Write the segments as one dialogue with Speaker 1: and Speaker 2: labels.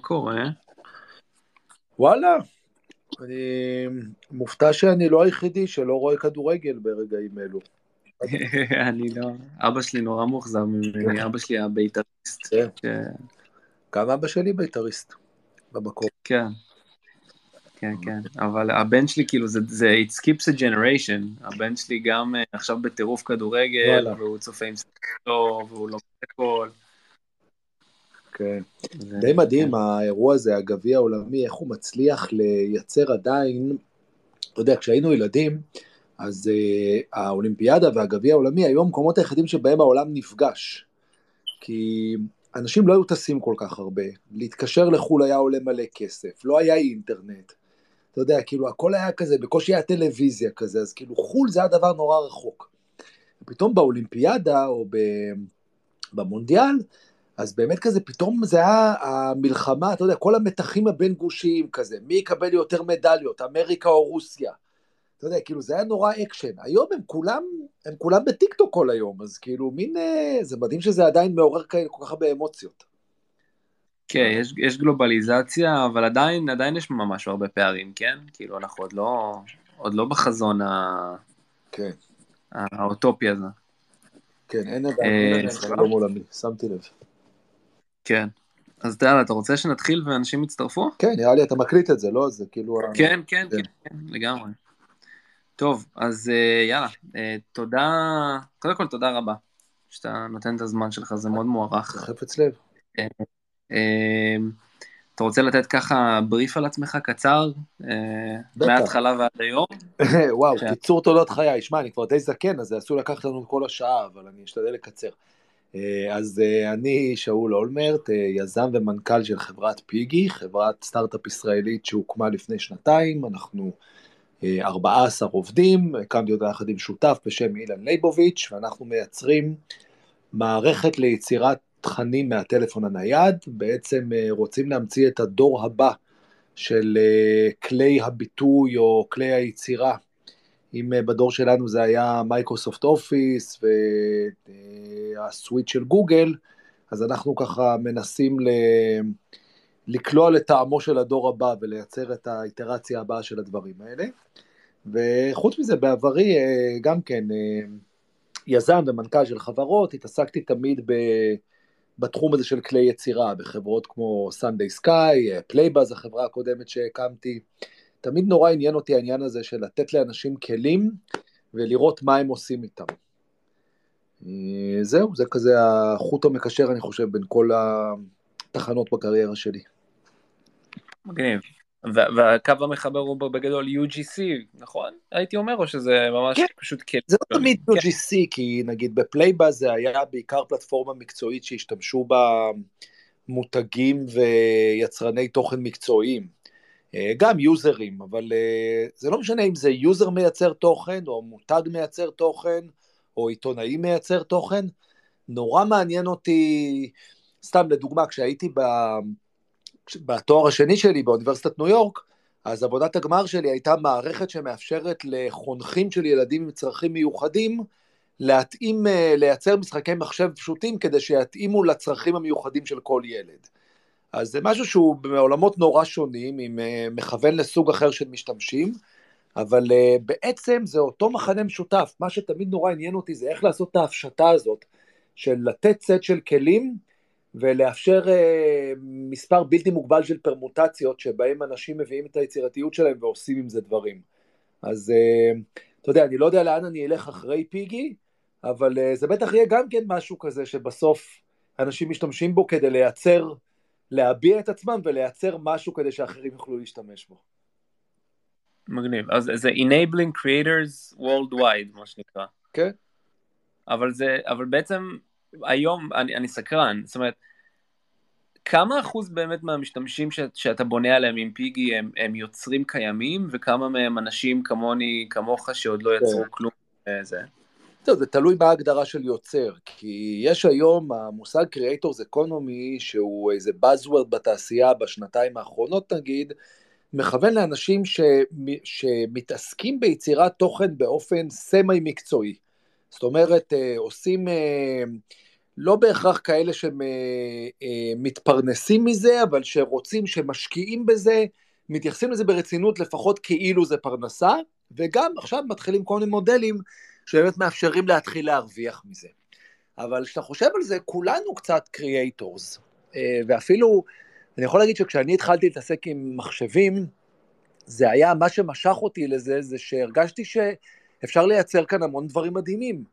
Speaker 1: קורה?
Speaker 2: וואלה, אני מופתע שאני לא היחידי שלא רואה כדורגל ברגעים אלו.
Speaker 3: אני לא, אבא שלי נורא מאוכזב ממני, אבא שלי היה בית"ריסט.
Speaker 2: כן. גם אבא שלי בית"ריסט, במקום.
Speaker 3: כן. כן, כן, אבל הבן שלי כאילו זה, זה it skips a generation, הבן שלי גם uh, עכשיו בטירוף כדורגל, והוא צופה עם סרטו, והוא לא הכל.
Speaker 2: כן. די מדהים האירוע הזה, הגביע העולמי, איך הוא מצליח לייצר עדיין, אתה יודע, כשהיינו ילדים, אז uh, האולימפיאדה והגביע העולמי היו המקומות היחידים שבהם העולם נפגש. כי אנשים לא היו טסים כל כך הרבה, להתקשר לחו"ל היה עולה מלא כסף, לא היה אינטרנט. אתה יודע, כאילו הכל היה כזה, בקושי היה טלוויזיה כזה, אז כאילו חו"ל זה היה דבר נורא רחוק. ופתאום באולימפיאדה או במונדיאל, אז באמת כזה, פתאום זה היה המלחמה, אתה יודע, כל המתחים הבין גושיים כזה, מי יקבל יותר מדליות, אמריקה או רוסיה. אתה יודע, כאילו זה היה נורא אקשן. היום הם כולם, הם כולם בטיקטוק כל היום, אז כאילו מין, אה, זה מדהים שזה עדיין מעורר כאלה כל כך הרבה אמוציות.
Speaker 3: כן, יש, יש גלובליזציה, אבל עדיין, עדיין יש ממש הרבה פערים, כן? כאילו אנחנו עוד לא, עוד לא בחזון ה...
Speaker 2: כן.
Speaker 3: האוטופי הזה.
Speaker 2: כן, אין עדיין אה, חלום עולמי, שמתי לב.
Speaker 3: כן. אז יאללה, אתה רוצה שנתחיל ואנשים יצטרפו?
Speaker 2: כן, נראה לי אתה מקליט את זה, לא? זה כאילו...
Speaker 3: כן, כן, כן, כן, לגמרי. טוב, אז אה, יאללה, אה, תודה, קודם כל תודה רבה, שאתה נותן את הזמן שלך, זה מאוד מוערך.
Speaker 2: חפץ לב.
Speaker 3: אה, אתה רוצה לתת ככה בריף על עצמך קצר, מההתחלה ועד היום?
Speaker 2: וואו, קיצור תולדות חיי, שמע, אני כבר די זקן, אז זה עשוי לקחת לנו כל השעה, אבל אני אשתדל לקצר. אז אני שאול אולמרט, יזם ומנכ"ל של חברת פיגי, חברת סטארט-אפ ישראלית שהוקמה לפני שנתיים, אנחנו 14 עובדים, הקמתי אותה יחד עם שותף בשם אילן ליבוביץ', ואנחנו מייצרים מערכת ליצירת תכנים מהטלפון הנייד, בעצם רוצים להמציא את הדור הבא של כלי הביטוי או כלי היצירה. אם בדור שלנו זה היה Microsoft Office וה suite של גוגל, אז אנחנו ככה מנסים ל... לקלוע לטעמו של הדור הבא ולייצר את האיטרציה הבאה של הדברים האלה. וחוץ מזה, בעברי גם כן יזם ומנכ"ל של חברות, התעסקתי תמיד ב... בתחום הזה של כלי יצירה, בחברות כמו SundaySky, Playbuzz, החברה הקודמת שהקמתי. תמיד נורא עניין אותי העניין הזה של לתת לאנשים כלים ולראות מה הם עושים איתם. זהו, זה כזה החוט המקשר, אני חושב, בין כל התחנות בקריירה שלי.
Speaker 3: מגניב. והקו המחבר הוא בגדול UGC, נכון? הייתי אומר, או שזה ממש כן. פשוט כלים?
Speaker 2: זה לא תמיד כן. UGC, כי נגיד ב Playbuzz זה היה בעיקר פלטפורמה מקצועית שהשתמשו בה מותגים ויצרני תוכן מקצועיים. גם users, אבל זה לא משנה אם זה user מייצר תוכן, או מותג מייצר תוכן, או עיתונאי מייצר תוכן. נורא מעניין אותי, סתם לדוגמה, כשהייתי ב... בתואר השני שלי באוניברסיטת ניו יורק, אז עבודת הגמר שלי הייתה מערכת שמאפשרת לחונכים של ילדים עם צרכים מיוחדים להתאים, לייצר משחקי מחשב פשוטים כדי שיתאימו לצרכים המיוחדים של כל ילד. אז זה משהו שהוא בעולמות נורא שונים, עם מכוון לסוג אחר של משתמשים, אבל בעצם זה אותו מחנה משותף. מה שתמיד נורא עניין אותי זה איך לעשות את ההפשטה הזאת, של לתת סט של כלים ולאפשר מספר בלתי מוגבל של פרמוטציות שבהם אנשים מביאים את היצירתיות שלהם ועושים עם זה דברים. אז אתה יודע, אני לא יודע לאן אני אלך אחרי פיגי, אבל זה בטח יהיה גם כן משהו כזה שבסוף אנשים משתמשים בו כדי לייצר להביע את עצמם ולייצר משהו כדי שאחרים יוכלו להשתמש בו.
Speaker 3: מגניב, אז זה enabling creators worldwide מה שנקרא.
Speaker 2: כן.
Speaker 3: אבל זה, אבל בעצם היום אני, אני סקרן, זאת אומרת, כמה אחוז באמת מהמשתמשים ש, שאתה בונה עליהם עם פיגי הם, הם יוצרים קיימים, וכמה מהם אנשים כמוני, כמוך, שעוד לא יצרו כן. כלום? זה?
Speaker 2: טוב, זה תלוי מה ההגדרה של יוצר, כי יש היום המושג Creators Economy, שהוא איזה Buzzword בתעשייה בשנתיים האחרונות נגיד, מכוון לאנשים ש, שמתעסקים ביצירת תוכן באופן semi מקצועי. זאת אומרת, אה, עושים אה, לא בהכרח כאלה שמתפרנסים אה, מזה, אבל שרוצים, שמשקיעים בזה, מתייחסים לזה ברצינות לפחות כאילו זה פרנסה, וגם עכשיו מתחילים כל מיני מודלים שבאמת מאפשרים להתחיל להרוויח מזה. אבל כשאתה חושב על זה, כולנו קצת creators, ואפילו, אני יכול להגיד שכשאני התחלתי להתעסק עם מחשבים, זה היה, מה שמשך אותי לזה, זה שהרגשתי שאפשר לייצר כאן המון דברים מדהימים.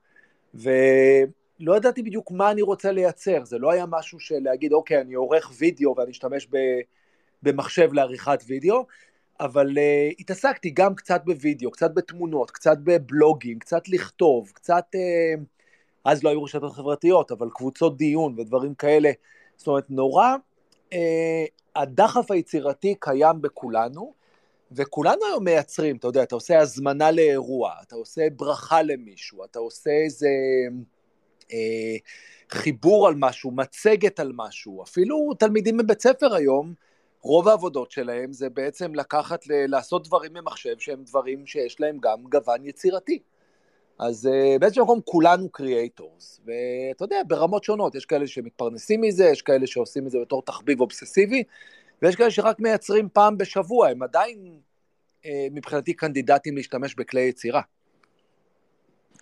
Speaker 2: ולא ידעתי בדיוק מה אני רוצה לייצר, זה לא היה משהו של להגיד, אוקיי, אני עורך וידאו ואני אשתמש במחשב לעריכת וידאו, אבל uh, התעסקתי גם קצת בווידאו, קצת בתמונות, קצת בבלוגים, קצת לכתוב, קצת, uh, אז לא היו רשתות חברתיות, אבל קבוצות דיון ודברים כאלה. זאת אומרת, נורא, uh, הדחף היצירתי קיים בכולנו, וכולנו היום מייצרים, אתה יודע, אתה עושה הזמנה לאירוע, אתה עושה ברכה למישהו, אתה עושה איזה אה, חיבור על משהו, מצגת על משהו, אפילו תלמידים בבית ספר היום, רוב העבודות שלהם זה בעצם לקחת, לעשות דברים במחשב שהם דברים שיש להם גם גוון יצירתי. אז uh, באיזשהו מקום כולנו קריאייטורס, ואתה יודע, ברמות שונות, יש כאלה שמתפרנסים מזה, יש כאלה שעושים את זה בתור תחביב אובססיבי, ויש כאלה שרק מייצרים פעם בשבוע, הם עדיין אה, מבחינתי candidates להשתמש בכלי יצירה.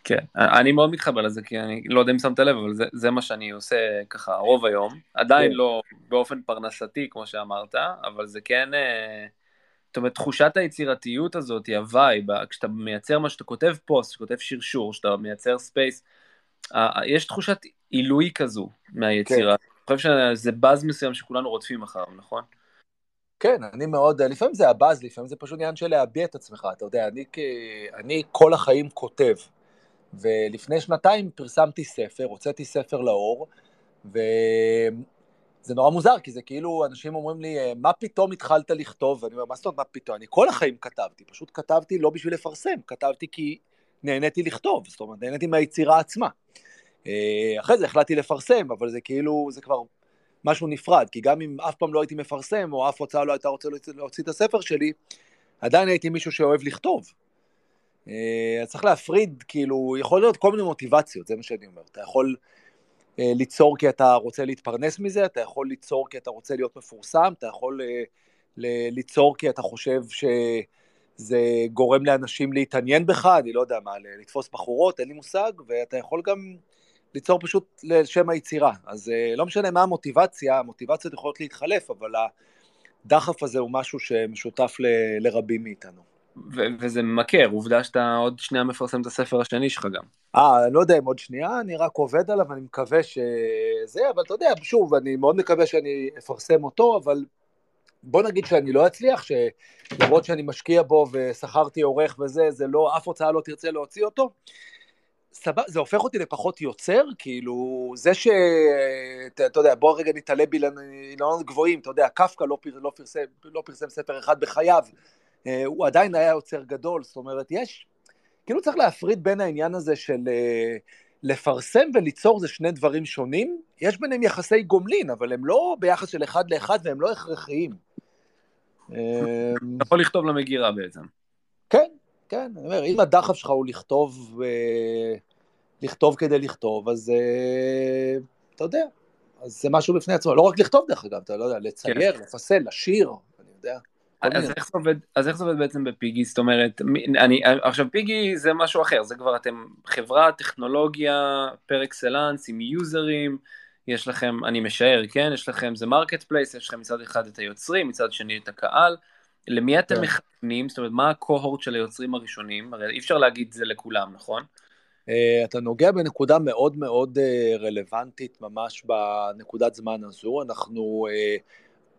Speaker 3: כן, אני מאוד מתחבר לזה, כי אני לא יודע אם שמת לב, אבל זה, זה מה שאני עושה ככה רוב היום. עדיין כן. לא באופן פרנסתי, כמו שאמרת, אבל זה כן, אה, זאת אומרת, תחושת היצירתיות הזאת, ה vibe, כשאתה מייצר מה שאתה כותב פוסט, כשאתה כותב שרשור, כשאתה מייצר space, יש תחושת עילוי כזו מהיצירה. כן. אני חושב שזה באז מסוים שכולנו רודפים אחריו, נכון?
Speaker 2: כן, אני מאוד, לפעמים זה הבאז, לפעמים זה פשוט עניין של להביע את עצמך, אתה יודע, אני, אני כל החיים כותב, ולפני שנתיים פרסמתי ספר, הוצאתי ספר לאור, וזה נורא מוזר, כי זה כאילו, אנשים אומרים לי, מה פתאום התחלת לכתוב? ואני אומר, מה זאת אומרת, מה פתאום? אני כל החיים כתבתי, פשוט כתבתי לא בשביל לפרסם, כתבתי כי נהניתי לכתוב, זאת אומרת, נהניתי מהיצירה עצמה. אה, אחרי זה החלטתי לפרסם, אבל זה כאילו, זה כבר משהו נפרד, כי גם אם אף פעם לא הייתי מפרסם, או אף הוצאה לא הייתה רוצה להוציא את הספר שלי, עדיין הייתי מישהו שאוהב לכתוב. אה, אז צריך להפריד, כאילו, יכול להיות כל מיני מוטיבציות, זה מה שאני אומר. אתה יכול אה, ליצור כי אתה רוצה להתפרנס מזה, אתה יכול ליצור כי אתה רוצה להיות מפורסם, אתה יכול ליצור כי אתה חושב שזה גורם לאנשים להתעניין בך, אני לא יודע מה, לתפוס בחורות, אין לי מושג, ואתה יכול גם ליצור פשוט לשם היצירה. אז אה, לא משנה מה המוטיבציה, המוטיבציות יכולות להתחלף, אבל הדחף הזה הוא משהו שמשותף ל- לרבים מאיתנו.
Speaker 3: ו- וזה ממכר, עובדה שאתה עוד שנייה מפרסם את הספר השני שלך גם.
Speaker 2: אה, אני לא יודע אם עוד שנייה, אני רק עובד עליו, אני מקווה שזה, אבל אתה יודע, שוב, אני מאוד מקווה שאני אפרסם אותו, אבל בוא נגיד שאני לא אצליח, שלמרות שאני משקיע בו ושכרתי עורך וזה, זה לא, אף הוצאה לא תרצה להוציא אותו, סבבה, זה הופך אותי לפחות יוצר, כאילו, זה ש... אתה יודע, בוא רגע נתעלה באילנות גבוהים, אתה יודע, קפקא לא, פר, לא, פרסם, לא פרסם ספר אחד בחייו, הוא עדיין היה יוצר גדול, זאת אומרת, יש, כאילו צריך להפריד בין העניין הזה של אה, לפרסם וליצור זה שני דברים שונים, יש ביניהם יחסי גומלין, אבל הם לא ביחס של אחד לאחד והם לא הכרחיים.
Speaker 3: אתה יכול לכתוב למגירה בעצם.
Speaker 2: כן, כן, אני אומר, אם הדחף שלך הוא לכתוב, אה, לכתוב כדי לכתוב, אז אה, אתה יודע, אז זה משהו בפני עצמו, לא רק לכתוב דרך אגב, אתה לא יודע, לצייר, כן. לפסל, לשיר, אני יודע.
Speaker 3: אז איך, עובד, אז איך זה עובד בעצם בפיגי? זאת אומרת, אני, עכשיו פיגי זה משהו אחר, זה כבר אתם חברה, טכנולוגיה, par excellence, עם users, יש לכם, אני משער, כן? יש לכם, זה marketplace, יש לכם מצד אחד את היוצרים, מצד שני את הקהל, למי אתם כן. מכוונים? זאת אומרת, מה הקוהורט של היוצרים הראשונים? הרי אי אפשר להגיד זה לכולם, נכון?
Speaker 2: Uh, אתה נוגע בנקודה מאוד מאוד uh, רלוונטית ממש בנקודת זמן הזו. אנחנו uh,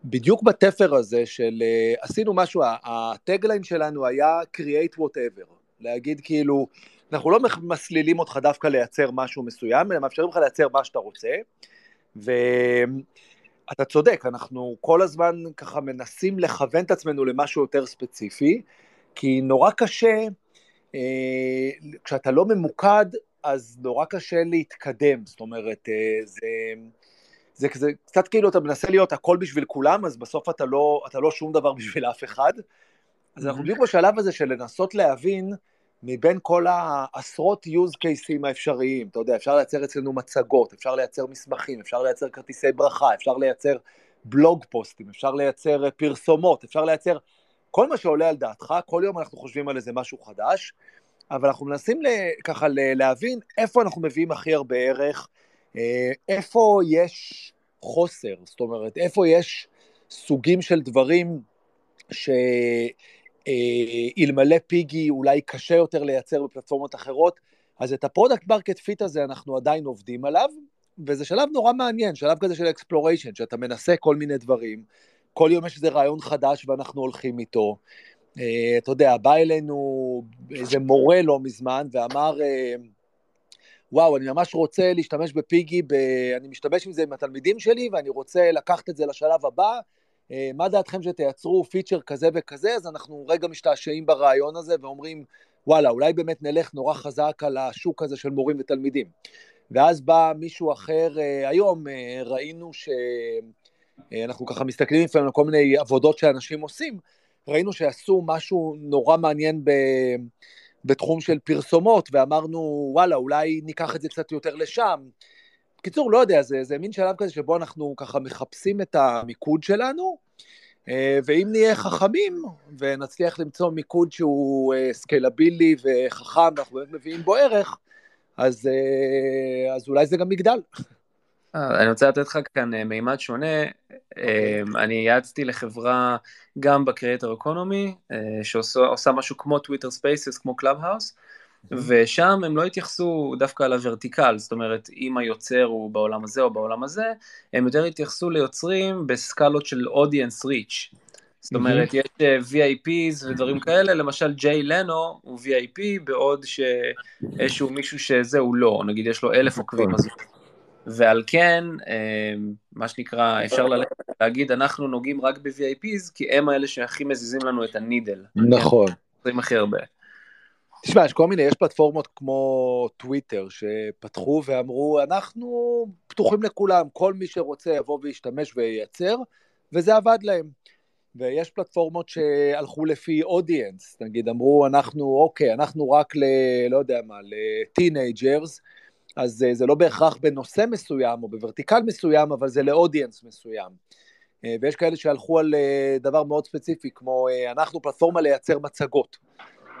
Speaker 2: בדיוק בתפר הזה של uh, עשינו משהו, הטגליין שלנו היה create whatever. להגיד כאילו, אנחנו לא מסלילים אותך דווקא לייצר משהו מסוים, אלא מאפשרים לך לייצר מה שאתה רוצה. ו... אתה צודק, אנחנו כל הזמן ככה מנסים לכוון את עצמנו למשהו יותר ספציפי, כי נורא קשה, אה, כשאתה לא ממוקד, אז נורא קשה להתקדם, זאת אומרת, אה, זה, זה, זה קצת כאילו אתה מנסה להיות הכל בשביל כולם, אז בסוף אתה לא, אתה לא שום דבר בשביל אף אחד. אז אנחנו בדיוק בשלב הזה של לנסות להבין, מבין כל העשרות use cases האפשריים, אתה יודע, אפשר לייצר אצלנו מצגות, אפשר לייצר מסמכים, אפשר לייצר כרטיסי ברכה, אפשר לייצר בלוג פוסטים, אפשר לייצר פרסומות, אפשר לייצר כל מה שעולה על דעתך, כל יום אנחנו חושבים על איזה משהו חדש, אבל אנחנו מנסים ככה להבין איפה אנחנו מביאים הכי הרבה ערך, אה, איפה יש חוסר, זאת אומרת, איפה יש סוגים של דברים שאלמלא פיגי אולי קשה יותר לייצר בפלטפורמות אחרות, אז את ה product market fit הזה אנחנו עדיין עובדים עליו, וזה שלב נורא מעניין, שלב כזה של exploration, שאתה מנסה כל מיני דברים, כל יום יש איזה רעיון חדש ואנחנו הולכים איתו. Uh, אתה יודע, בא אלינו איזה מורה לא מזמן ואמר, וואו, אני ממש רוצה להשתמש בפיגי, ב... אני משתמש עם זה עם התלמידים שלי ואני רוצה לקחת את זה לשלב הבא, uh, מה דעתכם שתייצרו feature כזה וכזה, אז אנחנו רגע משתעשעים ברעיון הזה ואומרים, וואלה, אולי באמת נלך נורא חזק על השוק הזה של מורים ותלמידים. ואז בא מישהו אחר, uh, היום uh, ראינו ש... אה, אנחנו ככה מסתכלים לפעמים על כל מיני עבודות שאנשים עושים, ראינו שעשו משהו נורא מעניין ב... בתחום של פרסומות, ואמרנו, וואלה, אולי ניקח את זה קצת יותר לשם. בקיצור, לא יודע, זה, זה מין שלב כזה שבו אנחנו ככה מחפשים את המיקוד שלנו, אה, ואם נהיה חכמים ונצליח למצוא מיקוד שהוא אה, וחכם, ואנחנו באמת מביאים בו ערך, אז, אז אולי זה גם יגדל.
Speaker 4: אה, אני רוצה לתת לך כאן אה, מימד שונה. אוקיי. אמ, אני יעצתי לחברה גם ב creator economy, אה, שעושה משהו כמו Twitter Spaces, כמו Clubhouse, ושם הם לא התייחסו דווקא על ה vertical, זאת אומרת, אם היוצר הוא בעולם הזה או בעולם הזה, הם יותר התייחסו ליוצרים בסקלות של audience reach. זאת אומרת, יש VIPs ודברים כאלה, למשל ג'יי לנו הוא VIP, בעוד שאיזשהו מישהו שזה הוא לא, נגיד יש לו אלף עוקבים, אז הוא ועל כן, אה, מה שנקרא, אפשר ללכת להגיד, אנחנו נוגעים רק ב-VIPs, כי הם האלה שהכי מזיזים לנו את הנידל.
Speaker 2: נכון.
Speaker 4: עושים הכי הרבה.
Speaker 2: תשמע, יש כל מיני, יש פלטפורמות כמו טוויטר שפתחו ואמרו, אנחנו פתוחים לכולם, כל מי שרוצה יבוא וישתמש וייצר, וזה עבד להם. ויש פלטפורמות שהלכו לפי audience, נגיד אמרו, אנחנו, אוקיי, אנחנו רק ל... לא יודע מה, ל teenagers, אז אה, זה לא בהכרח בנושא מסוים או ב vertical מסוים, אבל זה ל audience מסוים. אה, ויש כאלה שהלכו על אה, דבר מאוד ספציפי, כמו אנחנו פלטפורמה לייצר מצגות,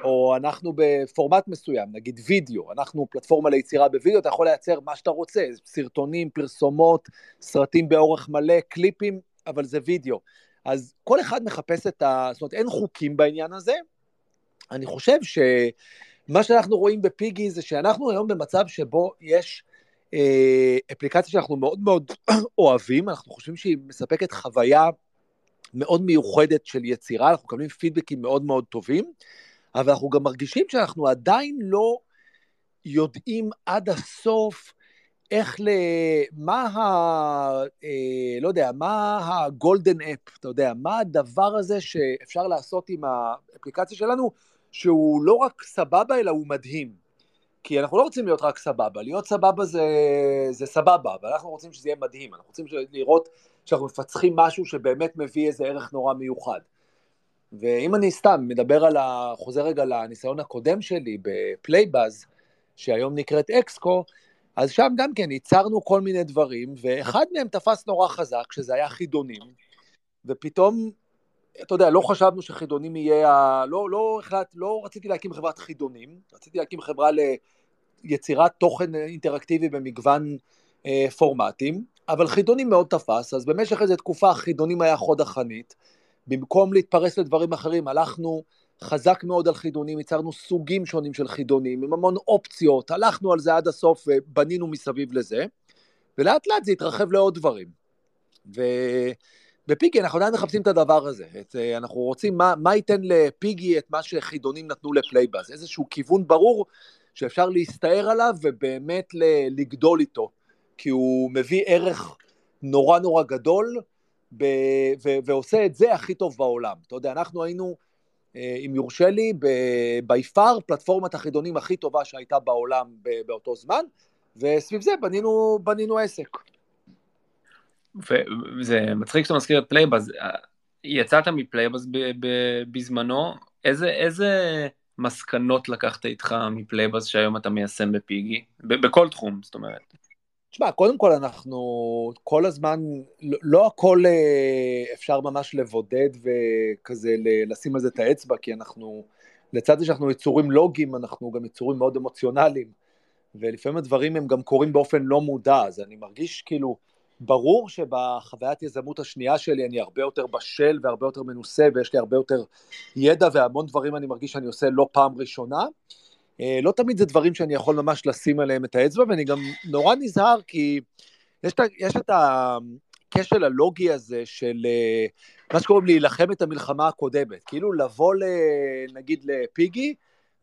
Speaker 2: או אנחנו בפורמט מסוים, נגיד וידאו, אנחנו פלטפורמה ליצירה בווידאו, אתה יכול לייצר מה שאתה רוצה, סרטונים, פרסומות, סרטים באורך מלא, קליפים, אבל זה וידאו. אז כל אחד מחפש את ה... זאת אומרת, אין חוקים בעניין הזה. אני חושב ש... מה שאנחנו רואים בפיגי זה שאנחנו היום במצב שבו יש אה, אפליקציה שאנחנו מאוד מאוד אוהבים, אנחנו חושבים שהיא מספקת חוויה מאוד מיוחדת של יצירה, אנחנו מקבלים פידבקים מאוד מאוד טובים, אבל אנחנו גם מרגישים שאנחנו עדיין לא יודעים עד הסוף איך ל... מה ה... אה, לא יודע, מה הגולדן אפ, אתה יודע, מה הדבר הזה שאפשר לעשות עם האפליקציה שלנו, שהוא לא רק סבבה, אלא הוא מדהים. כי אנחנו לא רוצים להיות רק סבבה, להיות סבבה זה, זה סבבה, אבל אנחנו רוצים שזה יהיה מדהים, אנחנו רוצים לראות שאנחנו מפצחים משהו שבאמת מביא איזה ערך נורא מיוחד. ואם אני סתם מדבר על ה... חוזר רגע לניסיון הקודם שלי בפלייבאז, שהיום נקראת אקסקו, אז שם גם כן ייצרנו כל מיני דברים, ואחד מהם תפס נורא חזק, שזה היה חידונים, ופתאום אתה יודע, לא חשבנו שחידונים יהיה. לא, לא, החלט, לא רציתי להקים חברת חידונים, רציתי להקים חברה ליצירת תוכן אינטראקטיבי במגוון אה, פורמטים, אבל חידונים מאוד תפס, אז במשך איזו תקופה חידונים היה חוד החנית, במקום להתפרס לדברים אחרים, הלכנו חזק מאוד על חידונים, ייצרנו סוגים שונים של חידונים, עם המון אופציות, הלכנו על זה עד הסוף ובנינו מסביב לזה, ולאט לאט זה התרחב לעוד דברים. ו... בפיגי אנחנו עדיין מחפשים את הדבר הזה, את, אה, אנחנו רוצים מה, מה ייתן לפיגי את מה שחידונים נתנו לפלייבאז, איזשהו כיוון ברור שאפשר להסתער עליו ובאמת לגדול איתו, כי הוא מביא ערך נורא נורא גדול, ב- ו- ועושה את זה הכי טוב בעולם. אתה יודע, אנחנו היינו, אה, אם יורשה לי, by far פלטפורמת החידונים הכי טובה שהייתה בעולם באותו זמן, וסביב זה בנינו, בנינו עסק.
Speaker 3: וזה מצחיק שאתה מזכיר את Playbuzz, יצאת מ Playbuzz בזמנו, איזה, איזה מסקנות לקחת איתך מ Playbuzz שהיום אתה מיישם בפיגי? בכל תחום, זאת אומרת.
Speaker 2: תשמע, קודם כל אנחנו כל הזמן, לא, לא הכל אה, אפשר ממש לבודד וכזה לשים על זה את האצבע, כי אנחנו, לצד זה שאנחנו יצורים לוגיים, אנחנו גם יצורים מאוד אמוציונליים, ולפעמים הדברים הם גם קורים באופן לא מודע, אז אני מרגיש כאילו, ברור שבחוויית יזמות השנייה שלי אני הרבה יותר בשל והרבה יותר מנוסה ויש לי הרבה יותר ידע והמון דברים אני מרגיש שאני עושה לא פעם ראשונה. אה, לא תמיד זה דברים שאני יכול ממש לשים עליהם את האצבע ואני גם נורא נזהר כי יש יש את הכשל הלוגי הזה של אה, מה שקוראים להילחם את המלחמה הקודמת, כאילו לבוא נגיד לפיגי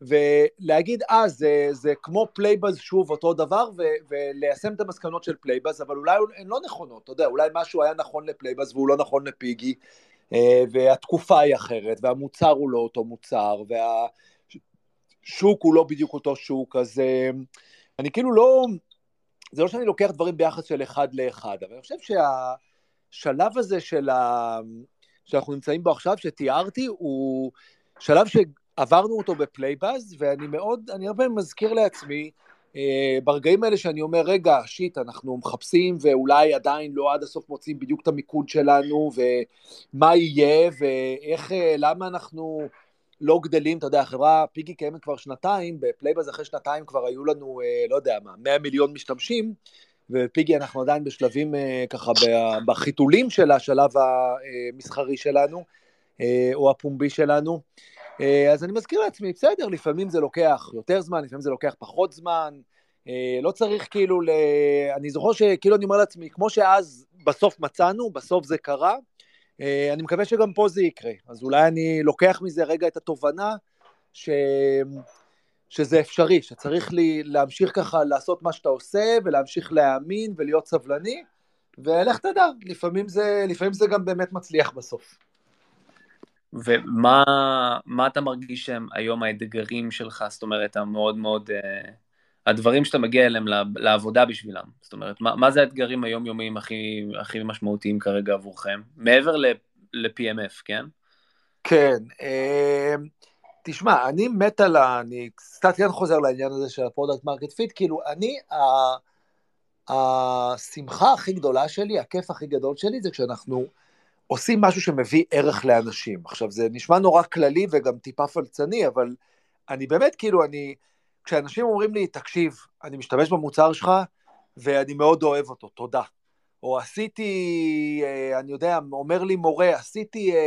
Speaker 2: ולהגיד, אה, זה, זה כמו Playbuzz שוב אותו דבר, ו, וליישם את המסקנות של Playbuzz, אבל אולי הן לא נכונות, אתה יודע, אולי משהו היה נכון ל Playbuzz והוא לא נכון לפיגי, אה, והתקופה היא אחרת, והמוצר הוא לא אותו מוצר, והשוק הוא לא בדיוק אותו שוק, אז אה, אני כאילו לא, זה לא שאני לוקח דברים ביחס של אחד לאחד, אבל אני חושב שהשלב הזה של ה... שאנחנו נמצאים בו עכשיו, שתיארתי, הוא שלב ש... עברנו אותו בפלייבאז, ואני מאוד, אני הרבה מזכיר לעצמי, אה, ברגעים האלה שאני אומר, רגע, שיט, אנחנו מחפשים ואולי עדיין לא עד הסוף מוצאים בדיוק את המיקוד שלנו, ומה יהיה, ואיך, אה, למה אנחנו לא גדלים, אתה יודע, החברה פיגי קיימת כבר שנתיים, בפלייבאז אחרי שנתיים כבר היו לנו, אה, לא יודע מה, 100 מיליון משתמשים, ופיגי אנחנו עדיין בשלבים אה, ככה בחיתולים של השלב המסחרי שלנו, אה, או הפומבי שלנו. אה, אז אני מזכיר לעצמי, בסדר, לפעמים זה לוקח יותר זמן, לפעמים זה לוקח פחות זמן, אה, לא צריך כאילו ל... אני זוכר שכאילו אני אומר לעצמי, כמו שאז בסוף מצאנו, בסוף זה קרה, אה, אני מקווה שגם פה זה יקרה. אז אולי אני לוקח מזה רגע את התובנה ש... שזה אפשרי, שצריך לי להמשיך ככה לעשות מה שאתה עושה, ולהמשיך להאמין ולהיות סבלני, ולך תדע, לפעמים זה, לפעמים זה גם באמת מצליח בסוף.
Speaker 3: ומה אתה מרגיש שהם היום האתגרים שלך, זאת אומרת, המאוד מאוד, uh, הדברים שאתה מגיע אליהם לעבודה בשבילם, זאת אומרת, מה, מה זה האתגרים היומיומיים הכי, הכי משמעותיים כרגע עבורכם, מעבר ל-PMF, כן?
Speaker 2: כן, uh, תשמע, אני מת על ה... אני קצת כן חוזר לעניין הזה של ה product market fit, כאילו, אני, ה... השמחה הכי גדולה שלי, הכיף הכי גדול שלי, זה כשאנחנו... עושים משהו שמביא ערך לאנשים. עכשיו, זה נשמע נורא כללי וגם טיפה פלצני, אבל אני באמת, כאילו, אני... כשאנשים אומרים לי, תקשיב, אני משתמש במוצר שלך ואני מאוד אוהב אותו, תודה. או עשיתי, אה, אני יודע, אומר לי מורה, עשיתי אה,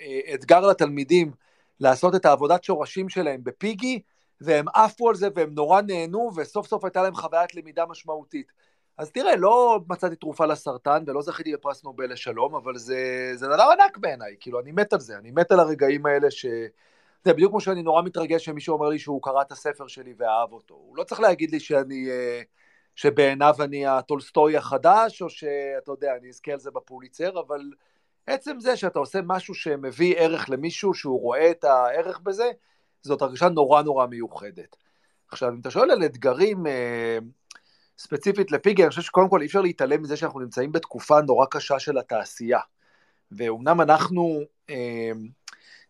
Speaker 2: אה, אתגר לתלמידים לעשות את העבודת שורשים שלהם בפיגי, והם עפו על זה והם נורא נהנו, וסוף סוף הייתה להם חוויית למידה משמעותית. אז תראה, לא מצאתי תרופה לסרטן ולא זכיתי בפרס נובל לשלום, אבל זה, זה דבר ענק בעיניי, כאילו, אני מת על זה, אני מת על הרגעים האלה ש... זה בדיוק כמו שאני נורא מתרגש שמישהו אומר לי שהוא קרא את הספר שלי ואהב אותו. הוא לא צריך להגיד לי שאני, אה, שבעיניו אני הטולסטוי החדש, או שאתה יודע, אני אזכה על זה בפוליצר, אבל עצם זה שאתה עושה משהו שמביא ערך למישהו, שהוא רואה את הערך בזה, זאת הרגשה נורא נורא מיוחדת. עכשיו, אם אתה שואל על אתגרים, אה, ספציפית לפיגי, אני חושב שקודם כל אי אפשר להתעלם מזה שאנחנו נמצאים בתקופה נורא קשה של התעשייה. ואומנם אנחנו אה,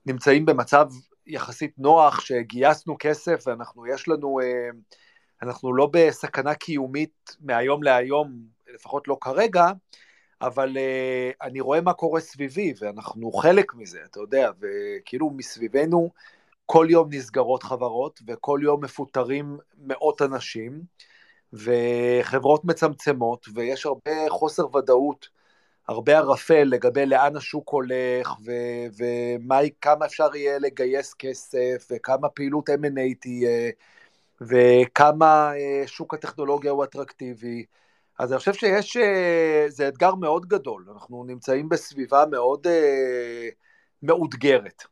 Speaker 2: נמצאים במצב יחסית נוח, שגייסנו כסף ואנחנו, יש לנו, אה, אנחנו לא בסכנה קיומית מהיום להיום, לפחות לא כרגע, אבל אה, אני רואה מה קורה סביבי, ואנחנו חלק מזה, אתה יודע, וכאילו מסביבנו כל יום נסגרות חברות, וכל יום מפוטרים מאות אנשים, וחברות מצמצמות, ויש הרבה חוסר ודאות, הרבה ערפל לגבי לאן השוק הולך, וכמה אפשר יהיה לגייס כסף, וכמה פעילות M&A תהיה, וכמה אה, שוק הטכנולוגיה הוא אטרקטיבי. אז אני חושב שיש, אה, זה אתגר מאוד גדול, אנחנו נמצאים בסביבה מאוד אה, מאותגרת.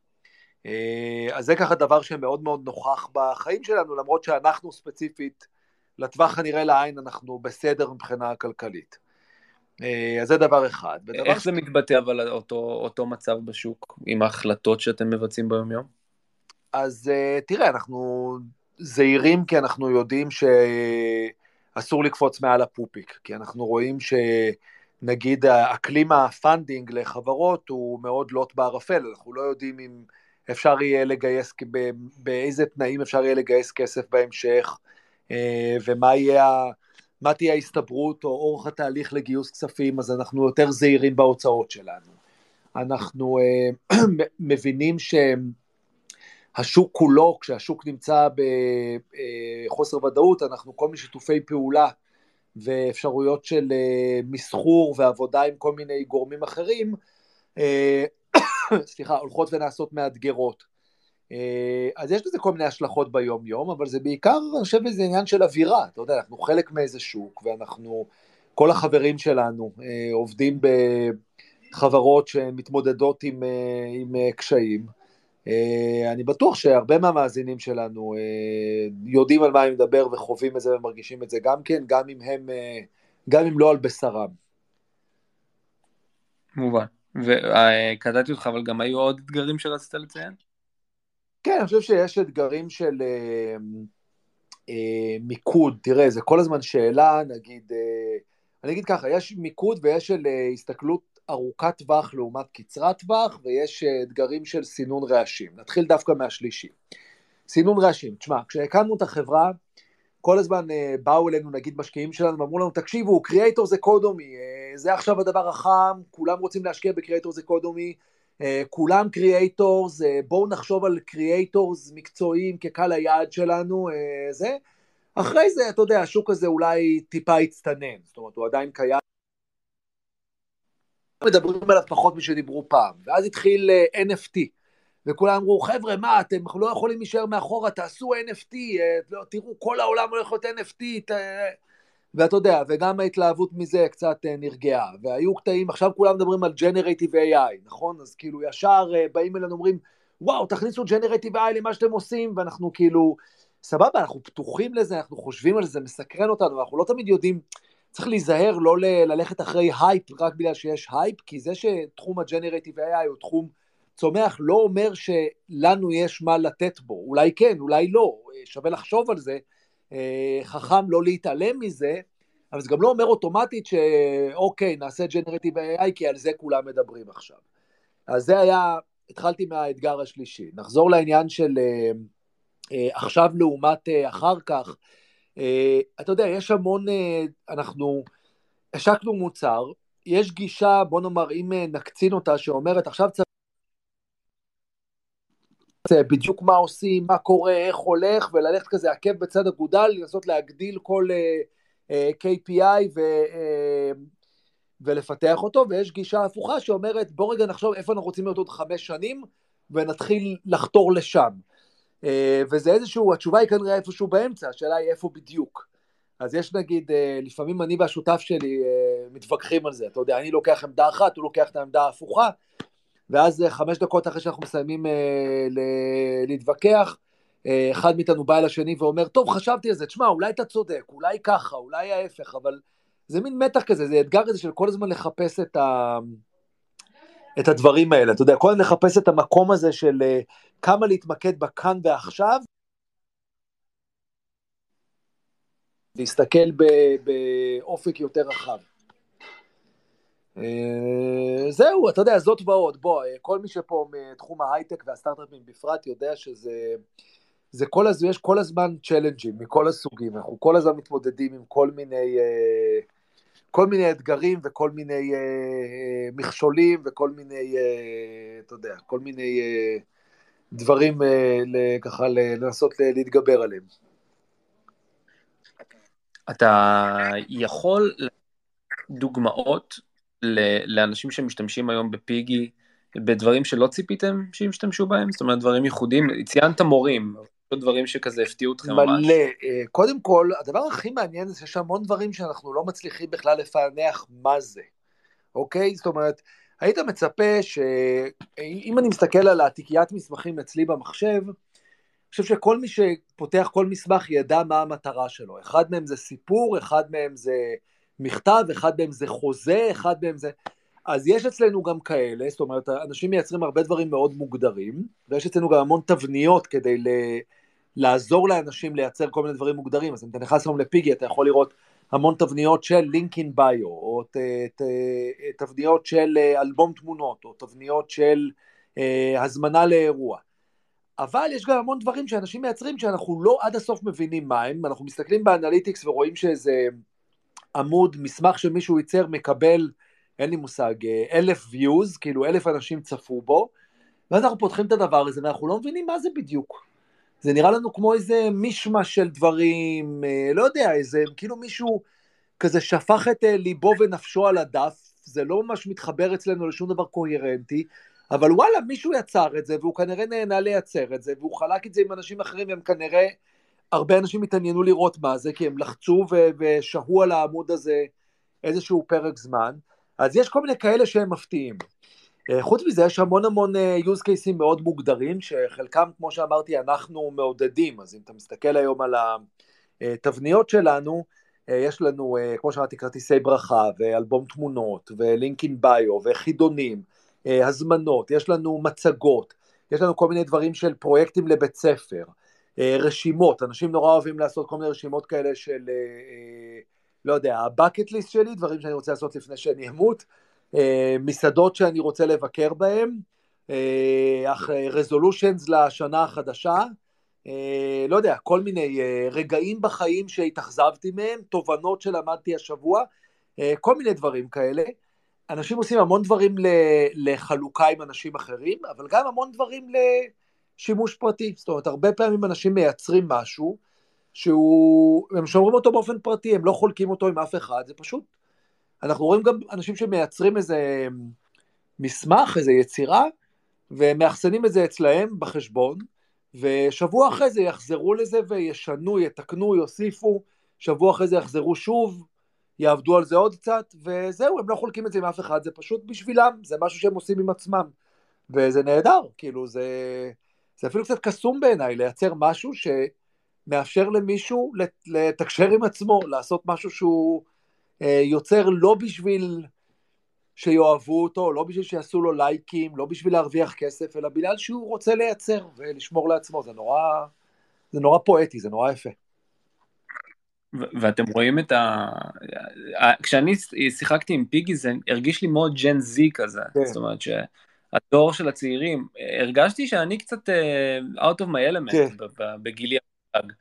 Speaker 2: אז זה ככה דבר שמאוד מאוד נוכח בחיים שלנו, למרות שאנחנו ספציפית, לטווח הנראה לעין אנחנו בסדר מבחינה כלכלית. אז זה דבר אחד.
Speaker 3: איך זה מתבטא אבל אותו, אותו מצב בשוק עם ההחלטות שאתם מבצעים ביום יום?
Speaker 2: אז תראה, אנחנו זהירים כי אנחנו יודעים שאסור לקפוץ מעל הפופיק, כי אנחנו רואים שנגיד אקלים ה funding לחברות הוא מאוד לוט בערפל, אנחנו לא יודעים אם אפשר יהיה לגייס, באיזה תנאים אפשר יהיה לגייס כסף בהמשך, אה, ומה יהיה, מה תהיה ההסתברות או אורך התהליך לגיוס כספים, אז אנחנו יותר זהירים בהוצאות שלנו. אנחנו אה, מבינים שהשוק כולו, כשהשוק נמצא בחוסר אה, ודאות, אנחנו כל מיני שיתופי פעולה ואפשרויות של מסחור ועבודה עם כל מיני גורמים אחרים, סליחה, הולכות ונעשות מאתגרות. אה, אז יש לזה כל מיני השלכות ביום יום, אבל זה בעיקר, אני חושב, איזה עניין של אווירה, אתה יודע, אנחנו חלק מאיזה שוק, ואנחנו, כל החברים שלנו אה, עובדים בחברות שמתמודדות עם, אה, עם קשיים. אני בטוח שהרבה מהמאזינים שלנו יודעים על מה אני מדבר וחווים את זה ומרגישים את זה גם כן, גם אם הם, גם אם לא על בשרם.
Speaker 3: מובן. וקטעתי אותך, אבל גם היו עוד אתגרים שרצית לציין?
Speaker 2: כן, אני חושב שיש אתגרים של אה, אה, מיקוד, תראה, זה כל הזמן שאלה, נגיד, אה, אני אגיד ככה, יש מיקוד ויש של אה, הסתכלות ארוכת טווח לעומת קצרת טווח, ויש אה, אתגרים של סינון רעשים. נתחיל דווקא מהשלישי. סינון רעשים, תשמע, כשהקמנו את החברה, כל הזמן אה, באו אלינו נגיד משקיעים שלנו ואמרו לנו תקשיבו קריאייטור זה קודומי uh, זה עכשיו הדבר החם כולם רוצים להשקיע ב creator economy כולם creators אה, בואו נחשוב על creators מקצועיים כקהל היעד שלנו אה, זה. אחרי זה אתה יודע השוק הזה אולי טיפה הצטנן זאת אומרת הוא עדיין קיים. מדברים עליו פחות משדיברו פעם ואז התחיל NFT וכולם אמרו, חבר'ה, מה, אתם לא יכולים להישאר מאחורה, תעשו NFT, אה, לא, תראו, כל העולם הולך להיות NFT, ת... ואתה יודע, וגם ההתלהבות מזה קצת אה, נרגעה, והיו קטעים, עכשיו כולם מדברים על Generative AI, נכון? אז כאילו ישר אה, באים אלינו ואומרים, וואו, תכניסו Generative AI למה שאתם עושים, ואנחנו כאילו, סבבה, אנחנו פתוחים לזה, אנחנו חושבים על זה, זה מסקרן אותנו, אנחנו לא תמיד יודעים, צריך להיזהר לא ללכת אחרי הייפ רק בגלל שיש הייפ, כי זה שתחום ה-Generative AI הוא תחום צומח לא אומר שלנו יש מה לתת בו, אולי כן, אולי לא, שווה לחשוב על זה, אה, חכם לא להתעלם מזה, אבל זה גם לא אומר אוטומטית שאוקיי, נעשה generative AI כי על זה כולם מדברים עכשיו. אז זה היה, התחלתי מהאתגר השלישי. נחזור לעניין של אה, אה, עכשיו לעומת אחר כך. אתה יודע, יש המון, אנחנו השקנו מוצר, יש גישה, בוא נאמר, אם נקצין אותה, שאומרת עכשיו צריך... בדיוק מה עושים, מה קורה, איך הולך, וללכת כזה עקב בצד אגודל, לנסות להגדיל כל uh, uh, KPI ו, uh, ולפתח אותו, ויש גישה הפוכה שאומרת בוא רגע נחשוב איפה אנחנו רוצים להיות עוד חמש שנים, ונתחיל לחתור לשם. Uh, וזה איזשהו, התשובה היא כנראה איפשהו באמצע, השאלה היא איפה בדיוק. אז יש נגיד, uh, לפעמים אני והשותף שלי uh, מתווכחים על זה, אתה יודע, אני לוקח עמדה אחת, הוא לוקח את העמדה ההפוכה, ואז אה, חמש דקות אחרי שאנחנו מסיימים אה, להתווכח, אה, אחד מאיתנו בא אל השני ואומר, טוב, חשבתי על זה, תשמע, אולי אתה צודק, אולי ככה, אולי ההפך, אבל זה מין מתח כזה, זה אתגר כזה של כל הזמן לחפש את, ה... את הדברים האלה, אתה יודע, כל הזמן לחפש את המקום הזה של אה, כמה להתמקד בכאן ועכשיו, להסתכל באופק יותר רחב. אה, זהו, אתה יודע, זאת ועוד, בוא, אה, כל מי שפה מתחום ההייטק והסטארט-אפים בפרט יודע שזה, זה כל הזמן, יש כל הזמן צ'לנג'ים מכל הסוגים, אנחנו כל הזמן מתמודדים עם כל מיני, אה, כל מיני אתגרים וכל מיני מכשולים וכל מיני, אתה יודע, כל מיני דברים ככה לנסות להתגבר עליהם.
Speaker 3: אתה יכול דוגמאות לאנשים שמשתמשים היום בפיגי, בדברים שלא ציפיתם שישתמשו בהם? זאת אומרת, דברים ייחודיים, ציינת מורים, דברים שכזה הפתיעו אתכם
Speaker 2: ממש. מלא. אה, קודם כל, הדבר הכי מעניין זה שיש המון דברים שאנחנו לא מצליחים בכלל לפענח מה זה, אוקיי? זאת אומרת, היית מצפה שאם אני מסתכל על התיקיית מסמכים אצלי במחשב, אני חושב שכל מי שפותח כל מסמך ידע מה המטרה שלו. אחד מהם זה סיפור, אחד מהם זה מכתב, אחד מהם זה חוזה, אחד מהם זה... אז יש אצלנו גם כאלה, זאת אומרת, אנשים מייצרים הרבה דברים מאוד מוגדרים, ויש אצלנו גם המון תבניות כדי ל... לעזור לאנשים לייצר כל מיני דברים מוגדרים, אז אם אתה נכנס היום לפיגי, אתה יכול לראות המון תבניות של לינקין ביו, או ת, ת, תבניות של אה, אלבום תמונות, או תבניות של אה, הזמנה לאירוע. אבל יש גם המון דברים שאנשים מייצרים שאנחנו לא עד הסוף מבינים מה הם, אנחנו מסתכלים באנליטיקס ורואים שאיזה עמוד, מסמך שמישהו ייצר מקבל, אין לי מושג, אה, אלף views, כאילו אלף אנשים צפו בו, ואז אנחנו פותחים את הדבר הזה ואנחנו לא מבינים מה זה בדיוק. זה נראה לנו כמו איזה מישמש של דברים, אה, לא יודע, איזה, כאילו מישהו כזה שפך את אה, ליבו ונפשו על הדף, זה לא ממש מתחבר אצלנו לשום דבר קוהרנטי, אבל וואלה, מישהו יצר את זה, והוא כנראה נהנה לייצר את זה, והוא חלק את זה עם אנשים אחרים, והם כנראה, הרבה אנשים התעניינו לראות מה זה, כי הם לחצו ושהו על העמוד הזה איזשהו פרק זמן, אז יש כל מיני כאלה שהם מפתיעים. אה, חוץ מזה יש המון המון אה, use cases מאוד מוגדרים, שחלקם, כמו שאמרתי, אנחנו מעודדים, אז אם אתה מסתכל היום על התבניות שלנו, אה, יש לנו, כמו שאמרתי, כרטיסי ברכה, ואלבום תמונות, ולינקין ביו, וחידונים, הזמנות, יש לנו מצגות, יש לנו כל מיני דברים של פרויקטים לבית ספר, רשימות, אנשים נורא אוהבים לעשות כל מיני רשימות כאלה של, לא יודע, הבקט ליסט שלי, דברים שאני רוצה לעשות לפני שאני אמות, אה, מסעדות שאני רוצה לבקר בהן, רזולושנס אה, לשנה החדשה, אה, לא יודע, כל מיני רגעים בחיים שהתאכזבתי מהם, תובנות שלמדתי השבוע, כל מיני דברים כאלה. אנשים עושים המון דברים לחלוקה עם אנשים אחרים, אבל גם המון דברים לשימוש פרטי. זאת אומרת, הרבה פעמים אנשים מייצרים משהו שהוא, הם שומרים אותו באופן פרטי, הם לא חולקים אותו עם אף אחד, זה פשוט אנחנו רואים גם אנשים שמייצרים איזה מסמך, איזה יצירה, ומאחסנים את זה אצלהם בחשבון, ושבוע אחרי זה יחזרו לזה וישנו, יתקנו, יוסיפו, שבוע אחרי זה יחזרו שוב, יעבדו על זה עוד קצת, וזהו, הם לא חולקים את זה עם אף אחד, זה פשוט בשבילם, זה משהו שהם עושים עם עצמם, וזה נהדר, כאילו זה, זה אפילו קצת קסום בעיניי, לייצר משהו שמאפשר למישהו לתקשר עם עצמו, לעשות משהו שהוא אה, יוצר לא בשביל שיאהבו אותו, לא בשביל שיעשו לו לייקים, לא בשביל להרוויח כסף, אלא בגלל שהוא רוצה לייצר ולשמור לעצמו, זה נורא, זה נורא פואטי, זה נורא יפה.
Speaker 3: ואתם רואים את ה... כשאני שיחקתי עם פיגי זה הרגיש לי מאוד ג'ן זי כזה, כן. זאת אומרת שהדור של הצעירים, הרגשתי שאני קצת uh, out of my element כן. בגילי המושג.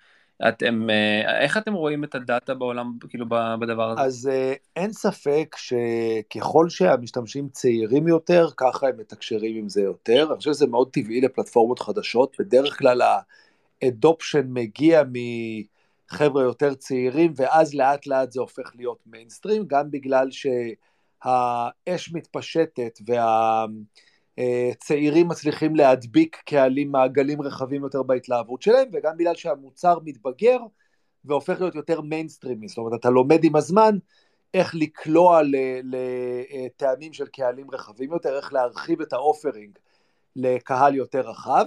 Speaker 3: אתם, אה, איך אתם רואים את הדאטה בעולם, כאילו, בדבר הזה?
Speaker 2: אז אה, אין ספק שככל שהמשתמשים צעירים יותר, ככה הם מתקשרים עם זה יותר. אני חושב שזה מאוד טבעי לפלטפורמות חדשות. בדרך כלל האדופשן מגיע מחבר'ה יותר צעירים, ואז לאט לאט זה הופך להיות מיינסטרים, גם בגלל שהאש מתפשטת וה... אה, צעירים מצליחים להדביק קהלים, מעגלים רחבים יותר בהתלהבות שלהם, וגם בגלל שהמוצר מתבגר והופך להיות יותר מיינסטרימי, זאת אומרת, אתה לומד עם הזמן איך לקלוע לטעמים של קהלים רחבים יותר, איך להרחיב את ה offering לקהל יותר רחב,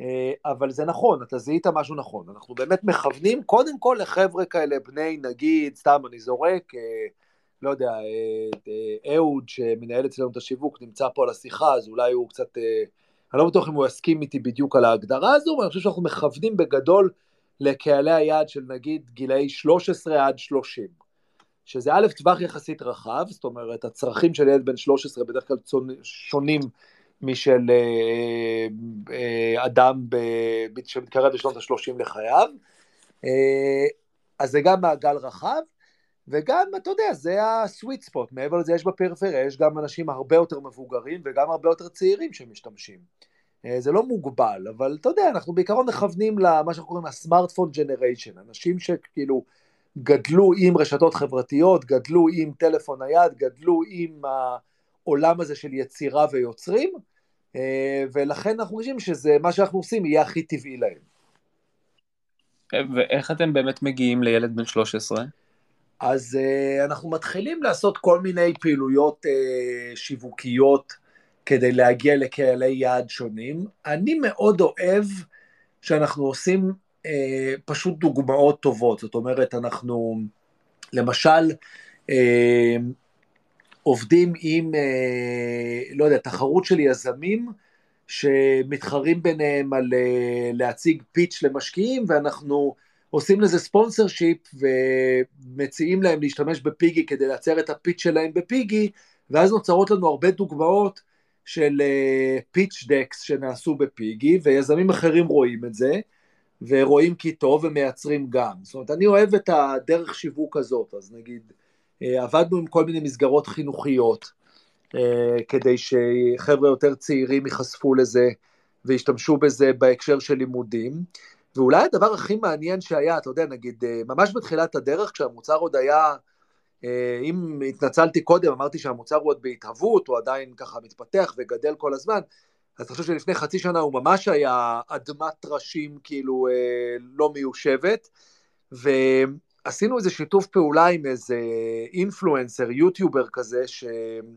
Speaker 2: אה, אבל זה נכון, אתה זיהית משהו נכון, אנחנו באמת מכוונים קודם כל לחבר'ה כאלה, בני נגיד, סתם אני זורק, אה, לא יודע, אה, אה, אהוד שמנהל אצלנו את השיווק נמצא פה על השיחה, אז אולי הוא קצת, אה, אני לא בטוח אם הוא יסכים איתי בדיוק על ההגדרה הזו, אבל אני חושב שאנחנו מכוונים בגדול לקהלי היעד של נגיד גילאי 13 עד 30, שזה א', טווח יחסית רחב, זאת אומרת, הצרכים של ילד בן 13 בדרך כלל שונים משל אדם שמתקרב לשנות ה-30 לחייו, אז זה גם מעגל רחב, וגם, אתה יודע, זה הסוויט ספוט, מעבר לזה יש בפריפריה, יש גם אנשים הרבה יותר מבוגרים וגם הרבה יותר צעירים שמשתמשים. אה, זה לא מוגבל, אבל אתה יודע, אנחנו בעיקרון מכוונים למה שאנחנו קוראים הסמארטפון ג'נריישן, אנשים שכאילו גדלו עם רשתות חברתיות, גדלו עם טלפון נייד, גדלו עם העולם הזה של יצירה ויוצרים, אה, ולכן אנחנו חושבים שזה, מה שאנחנו עושים יהיה הכי טבעי להם.
Speaker 3: ואיך אתם באמת מגיעים לילד בן 13?
Speaker 2: אז uh, אנחנו מתחילים לעשות כל מיני פעילויות uh, שיווקיות כדי להגיע לקהלי יעד שונים. אני מאוד אוהב שאנחנו עושים uh, פשוט דוגמאות טובות, זאת אומרת, אנחנו, למשל, עובדים עם, לא יודע, תחרות של יזמים, שמתחרים ביניהם על להציג פיץ' למשקיעים, ואנחנו עושים לזה ספונסר שיפ ומציעים להם להשתמש בפיגי כדי לייצר את הפיץ' שלהם בפיגי, ואז נוצרות לנו הרבה דוגמאות של פיץ' uh, דקס שנעשו בפיגי, ויזמים אחרים רואים את זה, ורואים כי טוב ומייצרים גם. זאת אומרת, אני אוהב את הדרך שיווק הזאת, אז נגיד, uh, עבדנו עם כל מיני מסגרות חינוכיות, uh, כדי שחבר'ה יותר צעירים ייחשפו לזה וישתמשו בזה בהקשר של לימודים. ואולי הדבר הכי מעניין שהיה, אתה יודע, נגיד, ממש בתחילת הדרך, כשהמוצר עוד היה אה, אם התנצלתי קודם, אמרתי שהמוצר הוא עוד בהתהוות, הוא עדיין ככה מתפתח וגדל כל הזמן, אז אני חושב שלפני חצי שנה הוא ממש היה אדמת טרשים כאילו אה, לא מיושבת, ועשינו איזה שיתוף פעולה עם איזה אינפלואנסר, יוטיובר כזה, שמדבר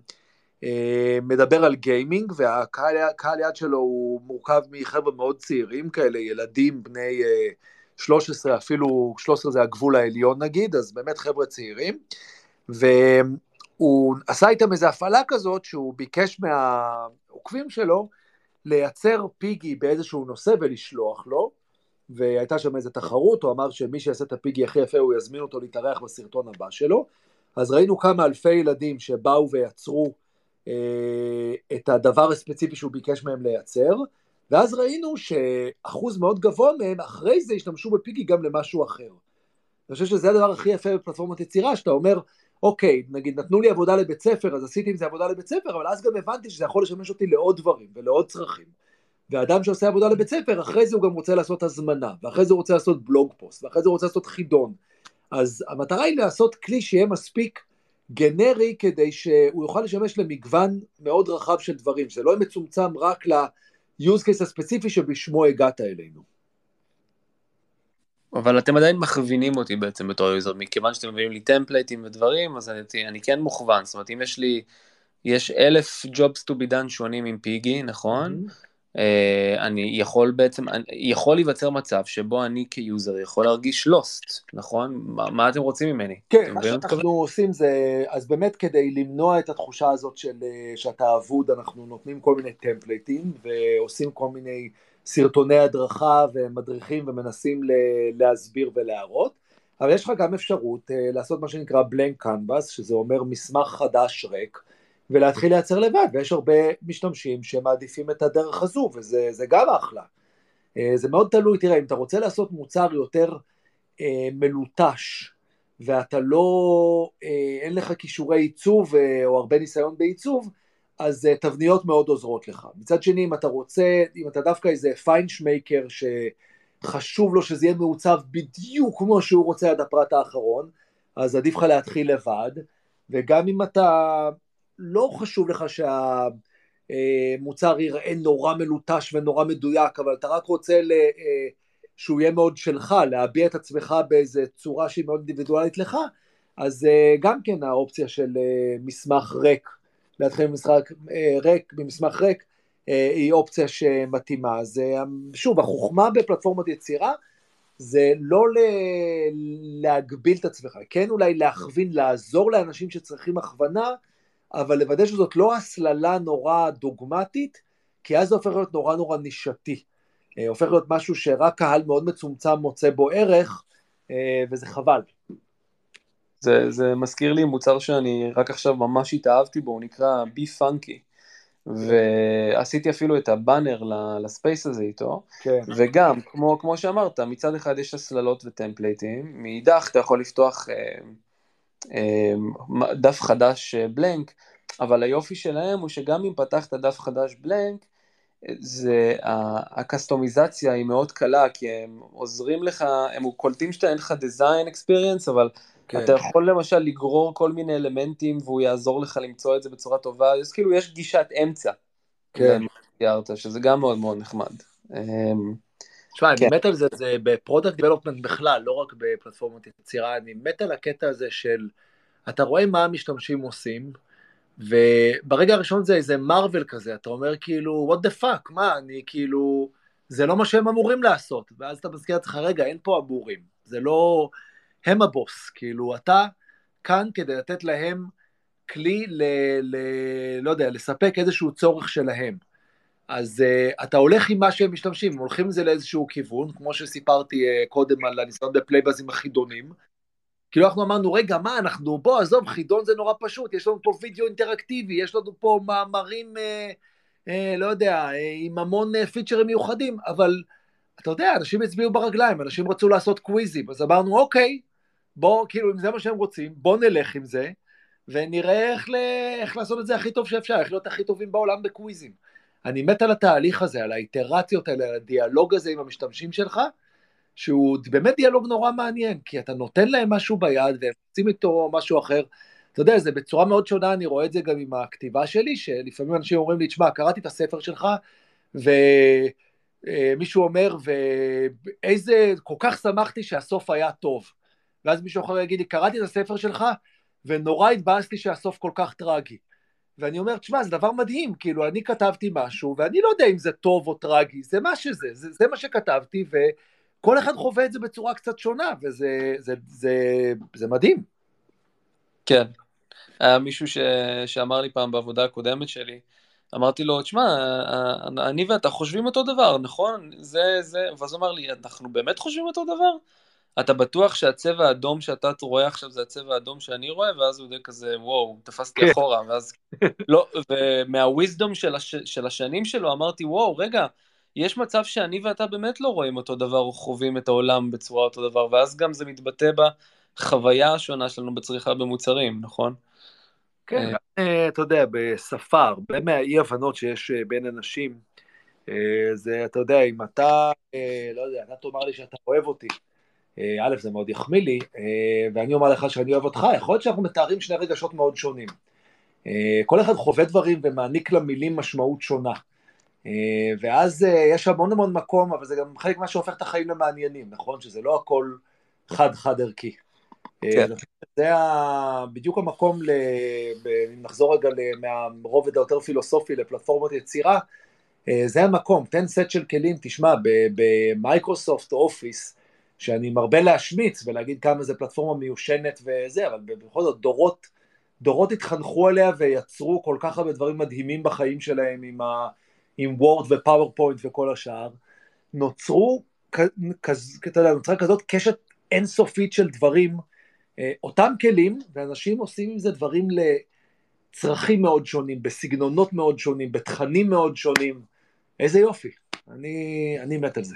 Speaker 2: אה, על גיימינג, והקהל יד שלו הוא מורכב מחבר'ה מאוד צעירים כאלה, ילדים בני 13, אפילו 13 זה הגבול העליון נגיד, אז באמת חבר'ה צעירים. והוא עשה איתם איזו הפעלה כזאת שהוא ביקש מהעוקבים שלו לייצר פיגי באיזשהו נושא ולשלוח לו, והייתה שם איזו תחרות, הוא אמר שמי שיעשה את הפיגי הכי יפה הוא יזמין אותו להתארח בסרטון הבא שלו, אז ראינו כמה אלפי ילדים שבאו ויצרו אה, את הדבר הספציפי שהוא ביקש מהם לייצר, ואז ראינו שאחוז מאוד גבוה מהם אחרי זה השתמשו בפיגי גם למשהו אחר. אני חושב שזה הדבר הכי יפה בפלטפורמת יצירה, שאתה אומר, אוקיי, נגיד נתנו לי עבודה לבית ספר, אז עשיתי עם זה עבודה לבית ספר, אבל אז גם הבנתי שזה יכול לשמש אותי לעוד דברים ולעוד צרכים. ואדם שעושה עבודה לבית ספר, אחרי זה הוא גם רוצה לעשות הזמנה, ואחרי זה הוא רוצה לעשות בלוג פוסט, ואחרי זה הוא רוצה לעשות חידון. אז המטרה היא לעשות כלי שיהיה מספיק גנרי כדי שהוא יוכל לשמש למגוון מאוד רחב של דברים, שזה לא יהיה מצומצם רק ל-use case הספציפי שבשמו הגעת אלינו.
Speaker 3: אבל אתם עדיין מכווינים אותי בעצם בתור user, מכיוון שאתם מביאים לי טמפלייטים ודברים, אז אני, אני כן מוכוון, זאת אומרת אם יש לי, יש אלף jobs to be done שונים עם פיגי, נכון? Mm-hmm. אה, אני יכול בעצם, אני, יכול להיווצר מצב שבו אני כ user יכול להרגיש lost, נכון? מה, מה אתם רוצים ממני?
Speaker 2: כן, מה שאנחנו כבר... עושים זה, אז באמת כדי למנוע את התחושה הזאת של אה, שאתה אבוד, אנחנו נותנים כל מיני טמפלייטים ועושים כל מיני סרטוני הדרכה ומדריכים ומנסים להסביר ולהראות, אבל יש לך גם אפשרות uh, לעשות מה שנקרא בלנק קנבאס, שזה אומר מסמך חדש ריק, ולהתחיל לייצר לבד, ויש הרבה משתמשים שמעדיפים את הדרך הזו, וזה גם אחלה. אה, זה מאוד תלוי, תראה, אם אתה רוצה לעשות מוצר יותר אה, מלוטש, ואתה לא, אה, אין לך כישורי עיצוב אה, או הרבה ניסיון בעיצוב, אז אה, תבניות מאוד עוזרות לך. מצד שני, אם אתה רוצה, אם אתה דווקא איזה פיינשמייקר שחשוב לו שזה יהיה מעוצב בדיוק כמו שהוא רוצה עד הפרט האחרון, אז עדיף לך להתחיל לבד, וגם אם אתה, לא חשוב לך שהמוצר אה, ייראה נורא מלוטש ונורא מדויק, אבל אתה רק רוצה ל... אה, שהוא יהיה מאוד שלך, להביע את עצמך באיזה צורה שהיא מאוד אינדיבידואלית לך, אז גם כן האופציה של מסמך ריק להתחיל במשחק אה, ריק, במסמך ריק, אה, היא אופציה שמתאימה. אז אה, שוב, החוכמה בפלטפורמת יצירה זה לא להגביל את עצמך, כן אולי להכווין, לעזור לאנשים שצריכים הכוונה, אבל לוודא שזאת לא הסללה נורא דוגמטית, כי אז זה הופך להיות נורא נורא נישתי. הופך להיות משהו שרק קהל מאוד מצומצם מוצא בו ערך, וזה חבל.
Speaker 3: זה, זה מזכיר לי מוצר שאני רק עכשיו ממש התאהבתי בו, הוא נקרא בי פאנקי. ועשיתי אפילו את הבאנר לספייס הזה איתו, כן. וגם, כמו, כמו שאמרת, מצד אחד יש הסללות וטמפלייטים, מאידך אתה יכול לפתוח אה, אה, דף חדש בלנק, אבל היופי שלהם הוא שגם אם פתחת דף חדש blank, זה, הקסטומיזציה היא מאוד קלה, כי הם עוזרים לך, הם קולטים שאתה אין לך design experience, אבל כן. אתה יכול למשל לגרור כל מיני אלמנטים והוא יעזור לך למצוא את זה בצורה טובה, אז כאילו יש גישת אמצע. כן. שזה גם מאוד מאוד נחמד.
Speaker 2: תשמע, כן. אני מת על זה, זה ב product development בכלל, לא רק בפלטפורמות יצירה, אני מת על הקטע הזה של, אתה רואה מה המשתמשים עושים, וברגע הראשון זה איזה מרוויל כזה, אתה אומר כאילו, what the fuck, מה, אני כאילו, זה לא מה שהם אמורים לעשות, ואז אתה מזכיר לעצמך, רגע, אין פה אמורים, זה לא, הם הבוס, כאילו אתה כאן כדי לתת להם כלי, ל, ל, לא יודע, לספק איזשהו צורך שלהם. אז uh, אתה הולך עם מה שהם משתמשים, הם הולכים עם זה לאיזשהו כיוון, כמו שסיפרתי uh, קודם על הניסיון בפלייבאז עם החידונים. כאילו אנחנו אמרנו, רגע, מה אנחנו, בוא, עזוב, חידון זה נורא פשוט, יש לנו פה וידאו אינטראקטיבי, יש לנו פה מאמרים, uh, uh, לא יודע, uh, עם המון uh, פיצ'רים מיוחדים, אבל אתה יודע, אנשים הצביעו ברגליים, אנשים רצו לעשות קוויזים, אז אמרנו, אוקיי, בוא, כאילו, אם זה מה שהם רוצים, בוא נלך עם זה, ונראה איך, ל... איך לעשות את זה הכי טוב שאפשר, איך להיות הכי טובים בעולם בקוויזים. אני מת על התהליך הזה, על האיטרציות האלה, על הדיאלוג הזה עם המשתמשים שלך, שהוא באמת דיאלוג נורא מעניין, כי אתה נותן להם משהו ביד והם רוצים איתו משהו אחר. אתה יודע, זה בצורה מאוד שונה, אני רואה את זה גם עם הכתיבה שלי, שלפעמים אנשים אומרים לי, תשמע, קראתי את הספר שלך, ומישהו אומר, ואיזה, כל כך שמחתי שהסוף היה טוב. ואז מישהו אחר יגיד לי, קראתי את הספר שלך, ונורא התבאסתי שהסוף כל כך טרגי. ואני אומר, תשמע, זה דבר מדהים, כאילו, אני כתבתי משהו, ואני לא יודע אם זה טוב או טרגי, זה מה שזה, זה, זה מה שכתבתי, וכל אחד חווה את זה בצורה קצת שונה, וזה זה, זה, זה מדהים.
Speaker 3: כן. היה מישהו ש... שאמר לי פעם בעבודה הקודמת שלי, אמרתי לו, תשמע, אני ואתה חושבים אותו דבר, נכון? זה, זה, ואז הוא אמר לי, אנחנו באמת חושבים אותו דבר? אתה בטוח שהצבע האדום שאתה רואה עכשיו זה הצבע האדום שאני רואה, ואז הוא יודע כזה, וואו, תפסתי כן. אחורה, ואז, לא, ומהוויזדום של, הש, של השנים שלו אמרתי, וואו, רגע, יש מצב שאני ואתה באמת לא רואים אותו דבר, או חווים את העולם בצורה אותו דבר, ואז גם זה מתבטא בחוויה השונה שלנו בצריכה במוצרים, נכון?
Speaker 2: כן, אה, אה, אתה יודע, בשפה, הרבה מהאי הבנות שיש אה, בין אנשים, זה, אתה יודע, אם אתה, לא יודע, אתה תאמר לי שאתה אוהב אותי, א', זה מאוד יחמיא לי, אה, ואני אומר לך שאני אוהב אותך, יכול להיות שאנחנו מתארים שני רגשות מאוד שונים. אה, כל אחד חווה דברים ומעניק למילים משמעות שונה. ואז יש המון המון מקום, אבל זה גם חלק מה שהופך את החיים למעניינים, נכון? שזה לא הכל חד-חד ערכי. כן. זה בדיוק המקום, אם נחזור רגע מהרובד היותר פילוסופי לפלטפורמות יצירה, זה המקום, תן סט של כלים, תשמע, במייקרוסופט אופיס, שאני מרבה להשמיץ ולהגיד כמה זה פלטפורמה מיושנת וזה, אבל בכל זאת דורות, דורות התחנכו עליה ויצרו כל כך הרבה דברים מדהימים בחיים שלהם עם, ה, עם וורד ופאורפוינט וכל השאר, נוצרו, כז, אתה יודע, נוצרה כזאת קשת אינסופית של דברים, אה, אותם כלים, ואנשים עושים עם זה דברים לצרכים מאוד שונים, בסגנונות מאוד שונים, בתכנים מאוד שונים, איזה יופי, אני, אני מת על זה.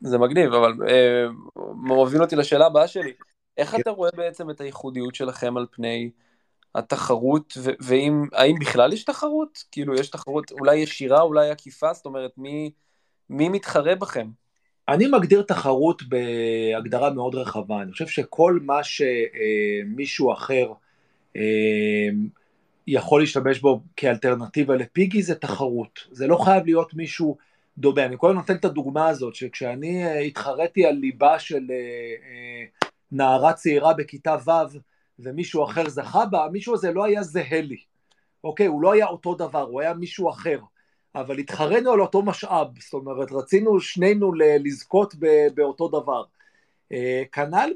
Speaker 3: זה מגניב, אבל אה, מוביל אותי לשאלה הבאה שלי. איך כן. אתה רואה בעצם את הייחודיות שלכם על פני התחרות, והאם בכלל יש תחרות? כאילו, יש תחרות אולי ישירה, אולי עקיפה? זאת אומרת, מי, מי מתחרה בכם?
Speaker 2: אני מגדיר תחרות בהגדרה מאוד רחבה. אני חושב שכל מה שמישהו אחר אה, יכול להשתמש בו כאלטרנטיבה לפיגי זה תחרות. זה לא חייב להיות מישהו דומה. אני הזמן נותן את הדוגמה הזאת, שכשאני אה, התחרתי על ליבה של אה, אה, נערה צעירה בכיתה ו' ומישהו אחר זכה בה, המישהו הזה לא היה זהה לי. אוקיי, הוא לא היה אותו דבר, הוא היה מישהו אחר. אבל התחרינו על אותו משאב, זאת אומרת, רצינו שנינו לזכות באותו דבר. כנ"ל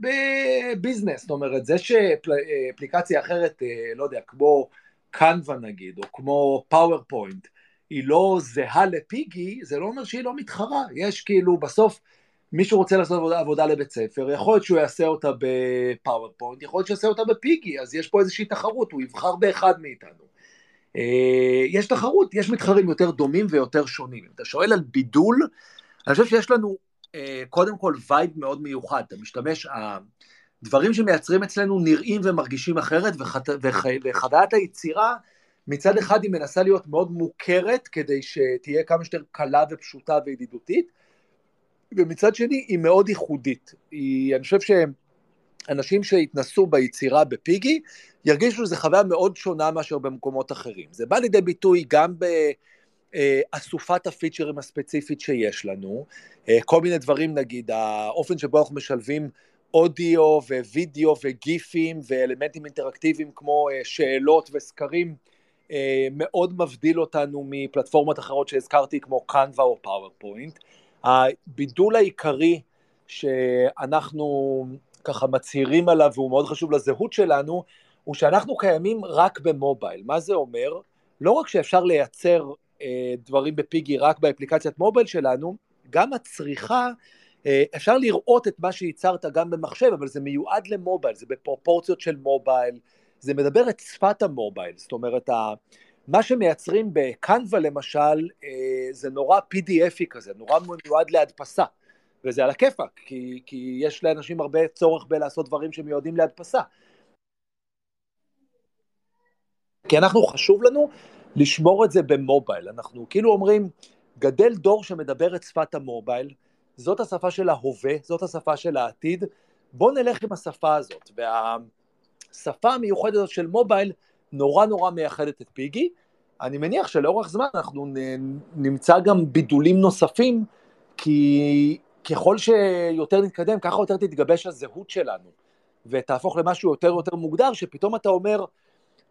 Speaker 2: בביזנס, זאת אומרת, זה שאפליקציה אחרת, לא יודע, כמו קנווה נגיד, או כמו פאורפוינט, היא לא זהה לפיגי, זה לא אומר שהיא לא מתחרה, יש כאילו בסוף מישהו רוצה לעשות עבודה, עבודה לבית ספר, יכול להיות שהוא יעשה אותה בפאורפוינט, יכול להיות שהוא יעשה אותה בפיגי, אז יש פה איזושהי תחרות, הוא יבחר באחד מאיתנו. אה, יש תחרות, יש מתחרים יותר דומים ויותר שונים. אם אתה שואל על בידול, אני חושב שיש לנו אה, קודם כל וייב מאוד מיוחד, אתה משתמש, הדברים שמייצרים אצלנו נראים ומרגישים אחרת, וחוויית היצירה מצד אחד היא מנסה להיות מאוד מוכרת כדי שתהיה כמה שיותר קלה ופשוטה וידידותית, ומצד שני היא מאוד ייחודית. היא, אני חושב שאנשים שהתנסו ביצירה בפיגי ירגישו שזו חוויה מאוד שונה מאשר במקומות אחרים. זה בא לידי ביטוי גם באסופת הפיצ'רים הספציפית שיש לנו, כל מיני דברים נגיד, האופן שבו אנחנו משלבים אודיו ווידאו וגיפים ואלמנטים אינטראקטיביים כמו שאלות וסקרים, אה, מאוד מבדיל אותנו מפלטפורמות אחרות שהזכרתי כמו קנווה או פאורפוינט. הבידול העיקרי שאנחנו ככה מצהירים עליו והוא מאוד חשוב לזהות שלנו, הוא שאנחנו קיימים רק במובייל. מה זה אומר? לא רק שאפשר לייצר אה, דברים בפיגי רק באפליקציית מובייל שלנו, גם הצריכה, אה, אפשר לראות את מה שייצרת גם במחשב, אבל זה מיועד למובייל, זה בפרופורציות של מובייל, זה מדבר את שפת המובייל, זאת אומרת, מה שמייצרים בקנווה למשל, אה, זה נורא PDFי כזה, נורא מיועד להדפסה. וזה על הכיפאק, כי, כי יש לאנשים הרבה צורך בלעשות דברים שמיועדים להדפסה. כי אנחנו, חשוב לנו לשמור את זה במובייל. אנחנו כאילו אומרים, גדל דור שמדבר את שפת המובייל, זאת השפה של ההווה, זאת השפה של העתיד, בואו נלך עם השפה הזאת. והשפה המיוחדת הזאת של מובייל נורא נורא מייחדת את פיגי. אני מניח שלאורך זמן אנחנו נמצא גם בידולים נוספים, כי ככל שיותר נתקדם, ככה יותר תתגבש הזהות שלנו, ותהפוך למשהו יותר יותר מוגדר, שפתאום אתה אומר,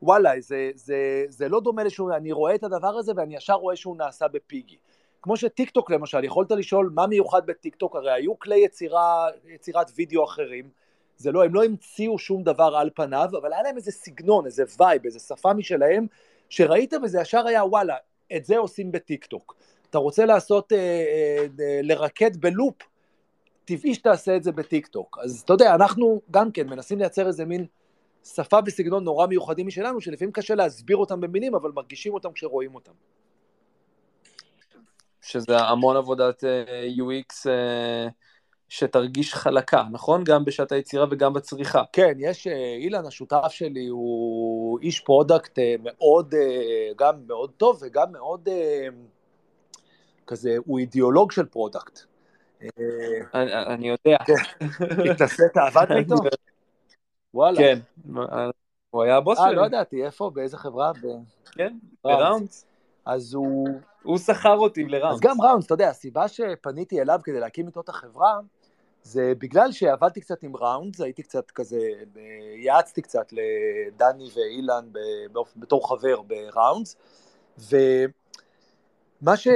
Speaker 2: וואלה, זה, זה, זה לא דומה לשום, אני רואה את הדבר הזה ואני ישר רואה שהוא נעשה בפיגי. כמו שטיק טוק למשל, יכולת לשאול מה מיוחד בטיק טוק, הרי היו כלי יצירה, יצירת וידאו אחרים, זה לא, הם לא המציאו שום דבר על פניו, אבל היה להם איזה סגנון, איזה וייב, איזה שפה משלהם, שראית וזה ישר היה וואלה, את זה עושים בטיק טוק. אתה רוצה לעשות, אה, אה, אה, לרקד בלופ, טבעי שתעשה את זה בטיק טוק. אז אתה יודע, אנחנו גם כן מנסים לייצר איזה מין שפה וסגנון נורא מיוחדים משלנו, שלפעמים קשה להסביר אותם במילים, אבל מרגישים אותם כשרואים אותם.
Speaker 3: שזה המון עבודת אה, UX אה, שתרגיש חלקה, נכון? גם בשעת היצירה וגם בצריכה.
Speaker 2: כן, יש, אה, אילן, השותף שלי, הוא איש product מאוד, גם מאוד טוב וגם מאוד כזה, הוא אידיאולוג של product.
Speaker 3: אני יודע.
Speaker 2: התעסקת, עבדת איתו?
Speaker 3: וואלה. כן, הוא היה הבוס שלי.
Speaker 2: אה, לא ידעתי, איפה? באיזה חברה?
Speaker 3: כן, ב Rounds.
Speaker 2: אז הוא...
Speaker 3: הוא שכר אותי ל Rounds.
Speaker 2: אז גם Rounds, אתה יודע, הסיבה שפניתי אליו כדי להקים איתו את החברה, זה בגלל שעבדתי קצת עם Rounds, הייתי קצת כזה, יעצתי קצת לדני ואילן בתור חבר בראונדס, ומה ש...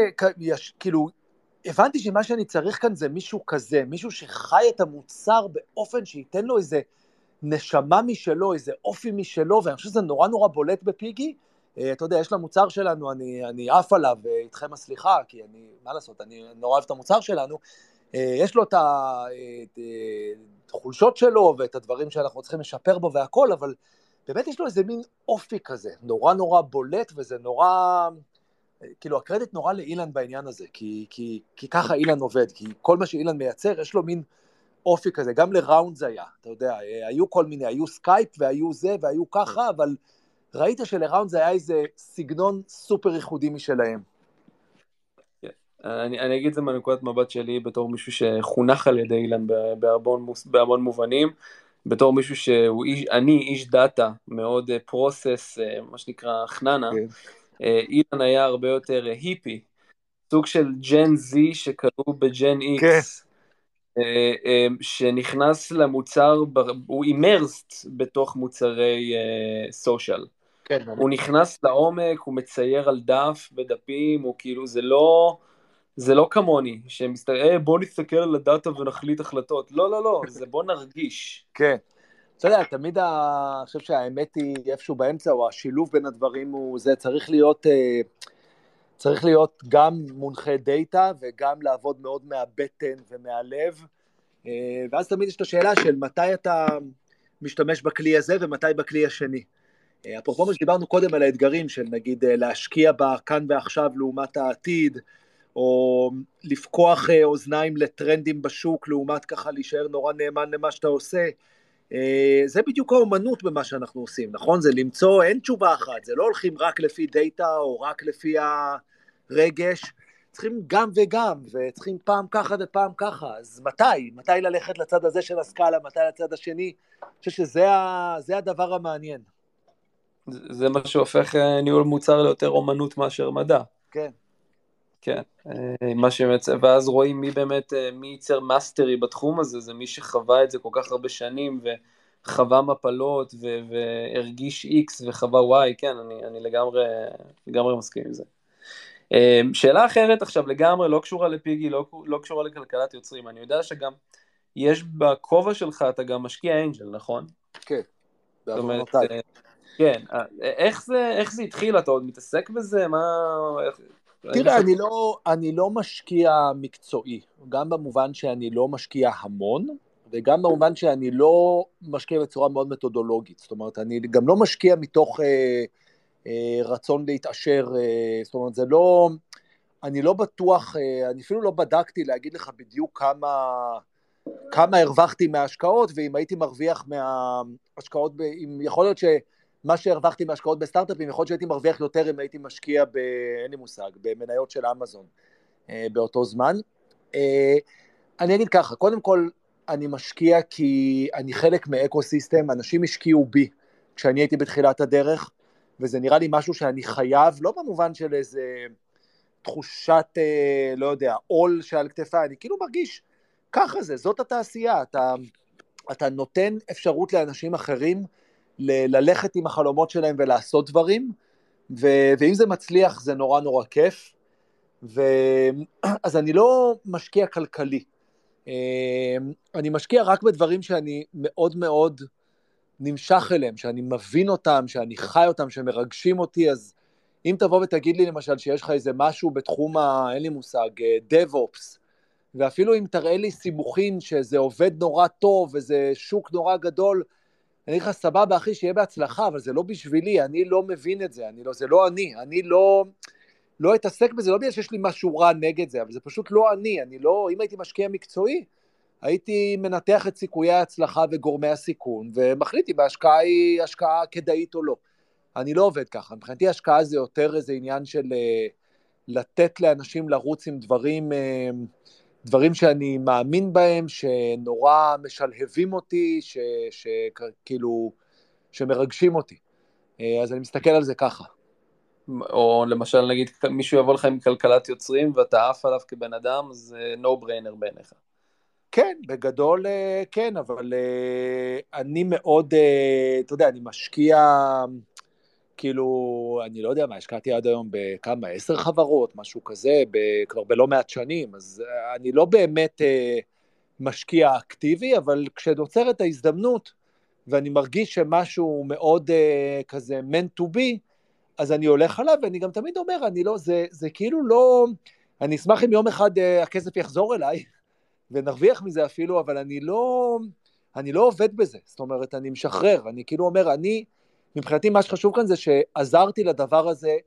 Speaker 2: כאילו, הבנתי שמה שאני צריך כאן זה מישהו כזה, מישהו שחי את המוצר באופן שייתן לו איזה נשמה משלו, איזה אופי משלו, ואני חושב שזה נורא נורא בולט בפיגי. אה, אתה יודע, יש למוצר שלנו, אני, עף עליו, איתכם הסליחה, כי אני, מה לעשות, אני נורא אוהב את המוצר שלנו, אה, יש לו את החולשות שלו ואת הדברים שאנחנו צריכים לשפר בו והכל, אבל באמת יש לו איזה מין אופי כזה, נורא נורא בולט, וזה נורא, כאילו הקרדיט נורא לאילן בעניין הזה, כי, כי, כי ככה אילן עובד, כי כל מה שאילן מייצר, יש לו מין אופי כזה, גם ל Rounds זה היה, אתה יודע, היו כל מיני, היו סקייפ והיו זה והיו ככה, אבל ראית של Rounds זה היה איזה סגנון סופר ייחודי משלהם.
Speaker 3: אני, אני אגיד את זה מנקודת מבט שלי בתור מישהו שחונך על ידי אילן בהמון, בהמון מובנים, בתור מישהו שהוא איש, אני איש data, מאוד process, אה, אה, מה שנקרא חננה, כן. אה, אילן היה הרבה יותר היפי, סוג של Gen Z שכלוא ב Gen X. כן. אה, אה, שנכנס למוצר, הוא immersed בתוך מוצרי social. כן. הוא נכנס לעומק, הוא מצייר על דף, בדפים, הוא כאילו, זה לא, זה לא כמוני, שמסתכל, בוא נסתכל על הדאטה ונחליט החלטות. לא, לא, לא, זה בוא נרגיש.
Speaker 2: כן. אתה יודע, תמיד אני חושב שהאמת היא איפשהו באמצע, או השילוב בין הדברים הוא, זה צריך להיות... אה, צריך להיות גם מונחה דאטה וגם לעבוד מאוד מהבטן ומהלב, אה, ואז תמיד יש את השאלה של מתי אתה משתמש בכלי הזה ומתי בכלי השני. אה, אפרופו מה שדיברנו קודם על האתגרים של נגיד להשקיע בכאן ועכשיו לעומת העתיד, או לפקוח אוזניים לטרנדים בשוק לעומת ככה להישאר נורא נאמן למה שאתה עושה, זה בדיוק האומנות במה שאנחנו עושים, נכון? זה למצוא, אין תשובה אחת, זה לא הולכים רק לפי דאטה או רק לפי הרגש, צריכים גם וגם, וצריכים פעם ככה ופעם ככה, אז מתי? מתי ללכת לצד הזה של הסקאלה, מתי לצד השני? אני חושב שזה ה... הדבר המעניין.
Speaker 3: זה מה שהופך אה, ניהול מוצר ליותר אומנות מאשר מדע.
Speaker 2: כן.
Speaker 3: כן, אה, מה שיוצא, ואז רואים מי באמת, אה, מי ייצר mastery בתחום הזה, זה מי שחווה את זה כל כך הרבה שנים, וחווה מפלות, ו- והרגיש X וחווה Y, כן, אני, אני לגמרי, לגמרי מסכים עם זה. שאלה אחרת עכשיו לגמרי, לא קשורה לפיגי, לא, לא קשורה לכלכלת יוצרים, אני יודע שגם יש בכובע שלך, אתה גם משקיע angel, נכון?
Speaker 2: כן,
Speaker 3: בעוונותיי. כן, איך זה, איך זה התחיל? אתה עוד מתעסק בזה? מה...
Speaker 2: תראה, אני לא, אני לא משקיע מקצועי, גם במובן שאני לא משקיע המון, וגם במובן שאני לא משקיע בצורה מאוד מתודולוגית. זאת אומרת, אני גם לא משקיע מתוך אה, אה, רצון להתעשר, אה, זאת אומרת, זה לא... אני לא בטוח, אה, אני אפילו לא בדקתי להגיד לך בדיוק כמה, כמה הרווחתי מההשקעות, ואם הייתי מרוויח מההשקעות, אם יכול להיות שמה שהרווחתי מההשקעות בסטארט-אפים, יכול להיות שהייתי מרוויח יותר אם הייתי משקיע ב... אין לי מושג, במניות של אמזון אה, באותו זמן. אה, אני אגיד ככה, קודם כל, אני משקיע כי אני חלק מאקו-סיסטם, אנשים השקיעו בי כשאני הייתי בתחילת הדרך, וזה נראה לי משהו שאני חייב, לא במובן של איזה תחושת, אה, לא יודע, עול שעל כתפיי, אני כאילו מרגיש, ככה זה, זאת התעשייה, אתה, אתה נותן אפשרות לאנשים אחרים ל- ללכת עם החלומות שלהם ולעשות דברים, ו- ואם זה מצליח זה נורא נורא כיף, ו... אז אני לא משקיע כלכלי, אה, אני משקיע רק בדברים שאני מאוד מאוד נמשך אליהם, שאני מבין אותם, שאני חי אותם, שמרגשים אותי, אז אם תבוא ותגיד לי למשל שיש לך איזה משהו בתחום ה... אין לי מושג, DevOps, אה, ואפילו אם תראה לי סימוכין שזה עובד נורא טוב וזה שוק נורא גדול, אני אגיד לך סבבה אחי שיהיה בהצלחה, אבל זה לא בשבילי, אני לא מבין את זה, אני לא, זה לא אני, אני לא, לא אתעסק בזה, לא בגלל שיש לי משהו רע נגד זה, אבל זה פשוט לא אני, אני לא, אם הייתי משקיע מקצועי, הייתי מנתח את סיכויי ההצלחה וגורמי הסיכון, ומחליט אם ההשקעה היא השקעה כדאית או לא. אני לא עובד ככה, מבחינתי השקעה זה יותר איזה עניין של אה, לתת לאנשים לרוץ עם דברים, אה, דברים שאני מאמין בהם, שנורא משלהבים אותי, שכאילו, שמרגשים אותי. אה, אז אני מסתכל על זה ככה.
Speaker 3: או למשל נגיד מישהו יבוא לך עם כלכלת יוצרים ואתה עף עליו כבן אדם, זה no brainer בעיניך.
Speaker 2: כן, בגדול כן, אבל אני מאוד, אתה יודע, אני משקיע כאילו, אני לא יודע מה, השקעתי עד היום בכמה, עשר חברות, משהו כזה, כבר בלא מעט שנים, אז אה, אני לא באמת אה, משקיע אקטיבי, אבל כשנוצרת ההזדמנות, ואני מרגיש שמשהו מאוד אה, כזה meant to be, אז אני הולך עליו, ואני גם תמיד אומר, אני לא, זה, זה כאילו לא, אני אשמח אם יום אחד אה, הכסף יחזור אליי, ונרוויח מזה אפילו, אבל אני לא, אני לא עובד בזה, זאת אומרת, אני משחרר, אני כאילו אומר, אני, מבחינתי מה שחשוב כאן זה שעזרתי לדבר הזה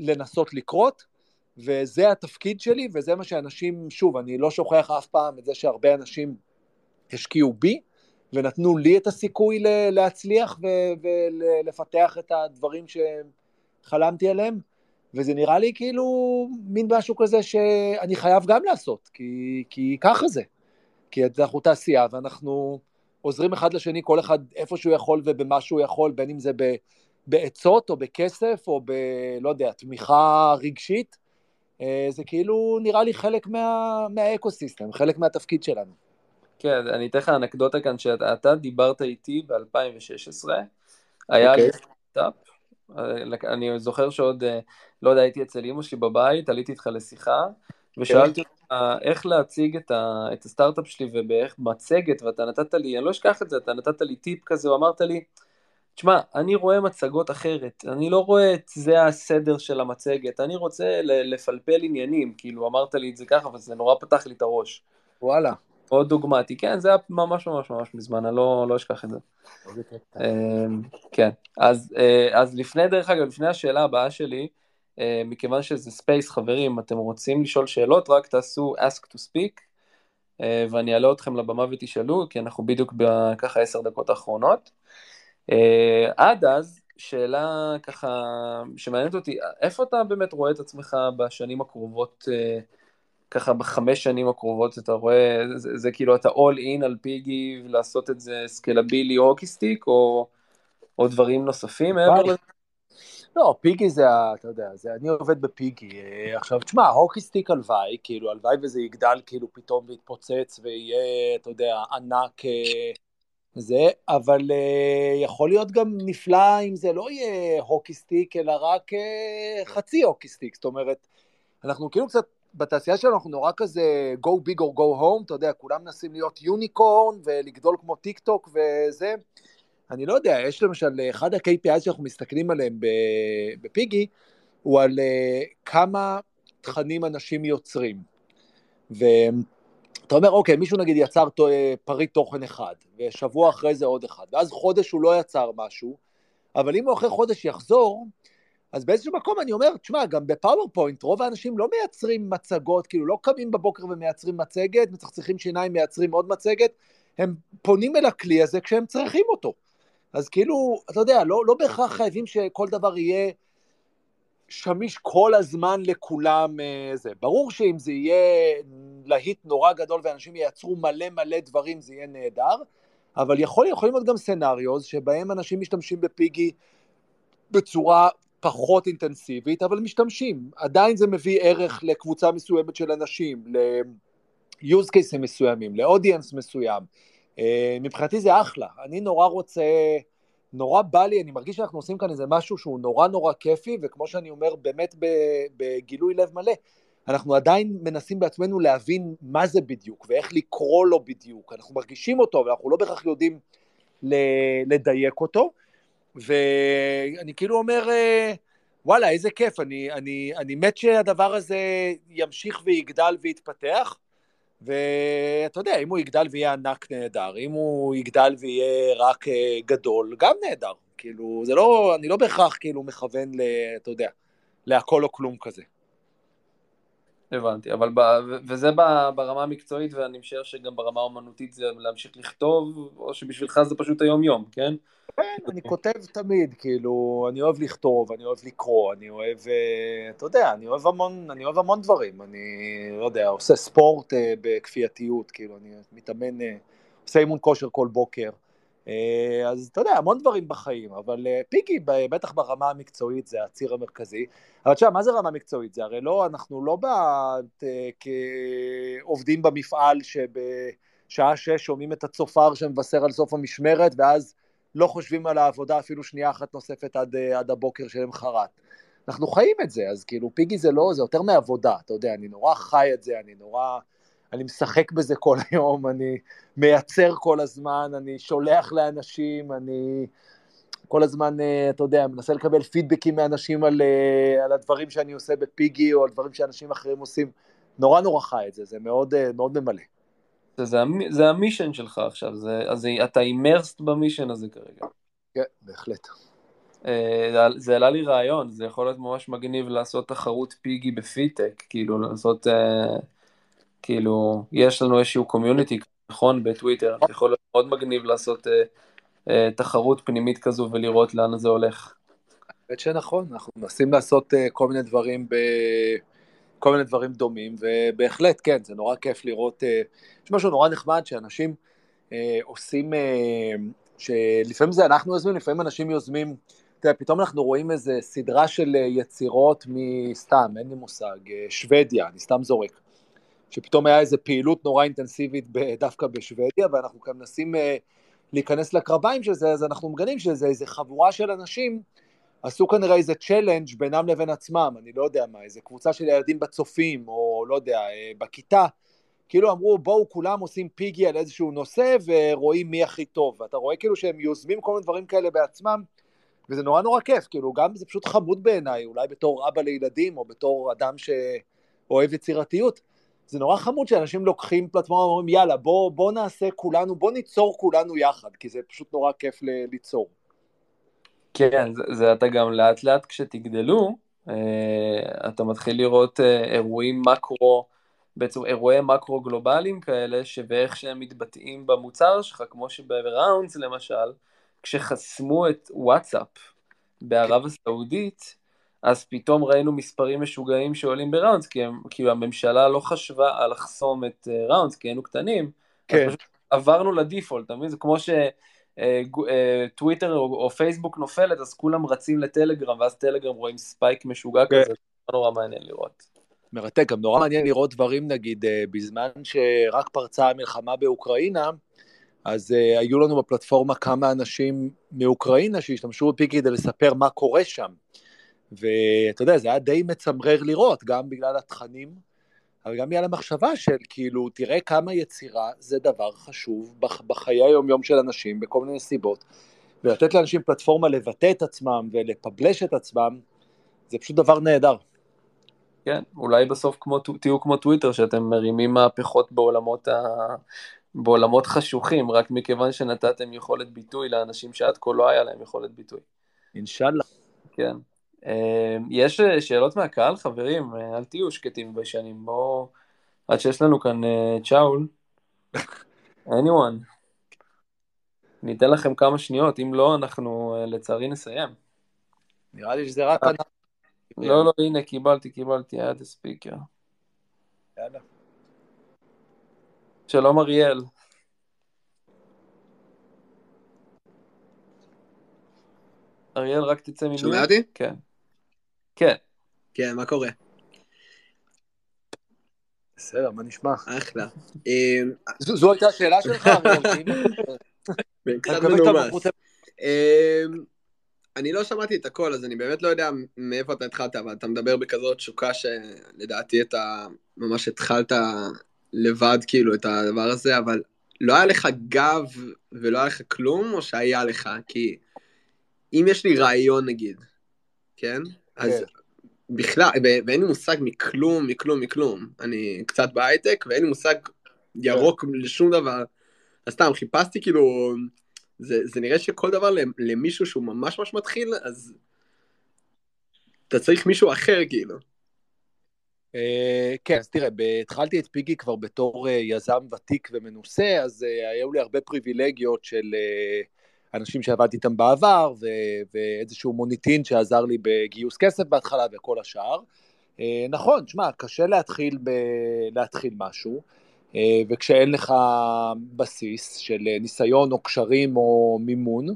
Speaker 2: לנסות לקרות, וזה התפקיד שלי, וזה מה שאנשים, שוב, אני לא שוכח אף פעם את זה שהרבה אנשים השקיעו בי, ונתנו לי את הסיכוי להצליח ולפתח את הדברים שחלמתי עליהם, וזה נראה לי כאילו מין משהו כזה שאני חייב גם לעשות, כי, כי ככה זה. כי אנחנו תעשייה ואנחנו עוזרים אחד לשני, כל אחד איפה שהוא יכול ובמה שהוא יכול, בין אם זה בעצות או בכסף או ב... לא יודע, תמיכה רגשית, אה, זה כאילו נראה לי חלק מה, מה ecosystem, חלק מהתפקיד שלנו.
Speaker 3: כן, אני אתן לך אנקדוטה כאן, שאתה דיברת איתי ב-2016, היה לי סטארטאפ, אני זוכר שעוד, אה, לא יודע, הייתי אצל אמא שלי בבית, עליתי איתך לשיחה, ושאלתי אותך איך להציג את, ה, את הסטארט-אפ שלי ובאיך מצגת, ואתה נתת לי, אני לא אשכח את זה, אתה נתת לי טיפ כזה, ואמרת לי, תשמע, אני רואה מצגות אחרת, אני לא רואה את זה הסדר של המצגת, אני רוצה לפלפל עניינים, כאילו אמרת לי את זה ככה, וזה נורא פתח לי את הראש.
Speaker 2: וואלה.
Speaker 3: מאוד דוגמטי, כן, זה היה ממש ממש ממש מזמן, אני לא, לא אשכח את זה. אמ, כן, אז, אה, אז לפני, דרך אגב, לפני השאלה הבאה שלי, מכיוון שזה space, חברים, אתם רוצים לשאול שאלות, רק תעשו ask to speak, אה, ואני אעלה אתכם לבמה ותשאלו, כי אנחנו בדיוק בככה עשר דקות האחרונות. אה, עד אז, שאלה ככה שמעניינת אותי, איפה אתה באמת רואה את עצמך בשנים הקרובות, ככה בחמש שנים הקרובות, אתה רואה, זה, זה כאילו אתה all in על פיגי, לעשות את זה סקלבילי hockey stick, או, או דברים נוספים מעבר לזה?
Speaker 2: לא, פיגי זה, אתה יודע, זה, אני עובד בפיגי. אה, עכשיו, תשמע, hockey stick הלוואי, כאילו, הלוואי וזה יגדל כאילו פתאום ויתפוצץ ויהיה, אתה יודע, ענק אה, זה, אבל אה, יכול להיות גם נפלא אם זה לא יהיה hockey stick, אלא רק חצי hockey stick, זאת אומרת, אנחנו כאילו קצת בתעשייה שלנו אנחנו נורא כזה go big or go home, אתה יודע, כולם מנסים להיות unicorn ולגדול כמו טיק טוק וזה. אני לא יודע, יש למשל, אחד ה-KPI שאנחנו מסתכלים עליהם בפיגי, הוא על אה, כמה תכנים אנשים יוצרים. ואתה אומר, אוקיי, מישהו נגיד יצר פריט תוכן אחד, ושבוע אחרי זה עוד אחד, ואז חודש הוא לא יצר משהו, אבל אם הוא אחרי חודש יחזור, אז באיזשהו מקום אני אומר, תשמע, גם ב PowerPoint רוב האנשים לא מייצרים מצגות, כאילו לא קמים בבוקר ומייצרים מצגת, מצחצחים שיניים, מייצרים עוד מצגת, הם פונים אל הכלי הזה כשהם צריכים אותו. אז כאילו, אתה יודע, לא, לא בהכרח חייבים שכל דבר יהיה שמיש כל הזמן לכולם. אה, זה. ברור שאם זה יהיה להיט נורא גדול ואנשים ייצרו מלא מלא דברים, זה יהיה נהדר, אבל יכול, יכולים להיות גם סנאריוז שבהם אנשים משתמשים בפיגי בצורה פחות אינטנסיבית, אבל משתמשים. עדיין זה מביא ערך לקבוצה מסוימת של אנשים, ל-use cases מסוימים, לאודיאנס מסוים. אה, מבחינתי זה אחלה. אני נורא רוצה, נורא בא לי, אני מרגיש שאנחנו עושים כאן איזה משהו שהוא נורא נורא כיפי, וכמו שאני אומר, באמת בגילוי לב מלא, אנחנו עדיין מנסים בעצמנו להבין מה זה בדיוק, ואיך לקרוא לו בדיוק. אנחנו מרגישים אותו, אבל אנחנו לא בהכרח יודעים לדייק אותו. ואני כאילו אומר, אה, וואלה, איזה כיף, אני, אני, אני מת שהדבר הזה ימשיך ויגדל ויתפתח, ואתה יודע, אם הוא יגדל ויהיה ענק נהדר, אם הוא יגדל ויהיה רק אה, גדול, גם נהדר. כאילו, זה לא, אני לא בהכרח כאילו מכוון ל... אתה יודע, להכל או כלום כזה.
Speaker 3: הבנתי, אבל ב, וזה ברמה המקצועית, ואני משער שגם ברמה האומנותית זה להמשיך לכתוב, או שבשבילך זה פשוט היום-יום, כן?
Speaker 2: כן, אני כותב תמיד, כאילו, אני אוהב לכתוב, אני אוהב לקרוא, אני אוהב, אה, אתה יודע, אני אוהב המון, אני אוהב המון דברים, אני, לא יודע, עושה ספורט אה, בכפייתיות, כאילו, אני מתאמן, אה, עושה אימון כושר כל בוקר, אז אתה יודע, המון דברים בחיים, אבל פיגי, בטח ברמה המקצועית זה הציר המרכזי, אבל תשמע, מה זה רמה מקצועית? זה הרי לא, אנחנו לא כעובדים במפעל שבשעה שש שומעים את הצופר שמבשר על סוף המשמרת, ואז לא חושבים על העבודה אפילו שנייה אחת נוספת עד, אה, עד הבוקר שלמחרת. אנחנו חיים את זה, אז כאילו פיגי זה לא, זה יותר מעבודה, אתה יודע, אני נורא חי את זה, אני נורא, אני משחק בזה כל היום, אני מייצר כל הזמן, אני שולח לאנשים, אני כל הזמן, אה, אתה יודע, מנסה לקבל פידבקים מאנשים על, אה, על הדברים שאני עושה בפיגי, או על דברים שאנשים אחרים עושים, נורא נורא חי את זה, זה מאוד, מאוד ממלא.
Speaker 3: זה, זה, זה המישן שלך עכשיו, זה, אז אתה אימרסט במישן הזה כרגע.
Speaker 2: כן, בהחלט.
Speaker 3: אה, זה העלה לי רעיון, זה יכול להיות ממש מגניב לעשות תחרות פיגי בפיטק, כאילו לעשות, אה, כאילו, יש לנו איזשהו קומיוניטי, נכון, בטוויטר, יכול להיות מאוד מגניב לעשות אה, תחרות פנימית כזו ולראות לאן זה הולך.
Speaker 2: האמת שנכון, אנחנו מנסים לעשות כל מיני דברים ב... כל מיני דברים דומים, ובהחלט, כן, זה נורא כיף לראות, אה, יש משהו נורא נחמד שאנשים אה, עושים, אה, שלפעמים זה אנחנו יוזמים, לפעמים אנשים יוזמים, אתה יודע, פתאום אנחנו רואים איזה סדרה של יצירות מסתם, אין לי מושג, שוודיה, אני סתם זורק, שפתאום היה איזה פעילות נורא אינטנסיבית דווקא בשוודיה, ואנחנו כאן מנסים להיכנס לקרביים של זה, אז אנחנו מגנים שזה איזה חבורה של אנשים, עשו כנראה איזה צ'לנג' בינם לבין עצמם, אני לא יודע מה, איזה קבוצה של ילדים בצופים, או לא יודע, אה, בכיתה, כאילו אמרו בואו כולם עושים פיגי על איזשהו נושא ורואים מי הכי טוב, ואתה רואה כאילו שהם יוזמים כל מיני דברים כאלה בעצמם, וזה נורא נורא כיף, כאילו גם זה פשוט חמוד בעיניי, אולי בתור אבא לילדים, או בתור אדם שאוהב יצירתיות, זה נורא חמוד שאנשים לוקחים פלטפורמה ואומרים יאללה בוא, בוא נעשה כולנו, בוא ניצור כולנו יחד, כי זה פשוט נורא כיף ליצור.
Speaker 3: כן, זה, זה אתה גם לאט לאט כשתגדלו, אה, אתה מתחיל לראות אה, אירועים מקרו, בעצם אירועי מקרו גלובליים כאלה, ואיך שהם מתבטאים במוצר שלך, כמו שב Rounds למשל, כשחסמו את וואטסאפ בערב הסעודית, אז פתאום ראינו מספרים משוגעים שעולים ב Rounds, כי, הם, כי הממשלה לא חשבה על לחסום את Rounds, כי היינו קטנים, כן. אז פשוט עברנו ל default, אתה מבין? זה כמו ש... אה, אה, טוויטר או פייסבוק נופלת, אז כולם רצים לטלגרם, ואז טלגרם רואים spike משוגע כן. כזה, זה נורא מעניין לראות.
Speaker 2: מרתק, גם נורא מעניין לראות דברים, נגיד, אה, בזמן שרק פרצה המלחמה באוקראינה, אז uh, היו לנו בפלטפורמה כמה אנשים מאוקראינה שהשתמשו בפי כדי לספר מה קורה שם. ואתה יודע, זה היה די מצמרר לראות, גם בגלל התכנים אבל גם יהיה לה מחשבה של כאילו, תראה כמה יצירה זה דבר חשוב בחיי היום-יום של אנשים, בכל מיני סיבות, ולתת לאנשים פלטפורמה לבטא את עצמם ולפבלש את עצמם, זה פשוט דבר נהדר.
Speaker 3: כן, אולי בסוף כמו, תהיו כמו טוויטר, שאתם מרימים מהפכות בעולמות, ה... בעולמות חשוכים, רק מכיוון שנתתם יכולת ביטוי לאנשים שעד כה לא היה להם יכולת ביטוי.
Speaker 2: אינשאללה.
Speaker 3: כן. אמ, יש אה, שאלות מהקהל, חברים? אה, אל תהיו שקטים בשנים, בואו... עד שיש לנו כאן אה, צ'אול. anyone. ניתן לכם כמה שניות, אם לא, אנחנו לצערי נסיים.
Speaker 2: נראה לי שזה רק...
Speaker 3: לא, לא, הנה, קיבלתי, קיבלתי, היה את הספיקר.
Speaker 2: יאללה.
Speaker 3: שלום אריאל. אריאל, רק תצא ממנו.
Speaker 5: שומע אותי?
Speaker 3: כן. כן.
Speaker 5: כן, מה קורה?
Speaker 2: בסדר, מה נשמע?
Speaker 5: אחלה.
Speaker 2: זו הייתה השאלה שלך,
Speaker 5: קצת מנומס. אמ, אני לא שמעתי את הכל, אז אני באמת לא יודע מאיפה אתה התחלת, אבל אתה מדבר בכזאת תשוקה שלדעתי אתה ממש התחלת לבד כאילו את הדבר הזה, אבל לא היה לך גב ולא היה לך כלום, או שהיה לך? כי אם יש לי רעיון נגיד, כן? אז כן. בכלל, ואין לי מושג מכלום, מכלום, מכלום. אני קצת בהייטק, ואין לי מושג ירוק לשום דבר. אז סתם, חיפשתי כאילו, זה, זה נראה שכל דבר למישהו שהוא ממש ממש מתחיל, אז אתה צריך מישהו אחר כאילו.
Speaker 2: Uh, כן, אז תראה, התחלתי את פיגי כבר בתור uh, יזם ותיק ומנוסה, אז uh, היו לי הרבה פריבילגיות של uh, אנשים שעבדתי איתם בעבר, ו- ואיזשהו מוניטין שעזר לי בגיוס כסף בהתחלה וכל השאר. אה, נכון, שמע, קשה להתחיל, ב- להתחיל משהו, אה, וכשאין לך בסיס של ניסיון או קשרים או מימון,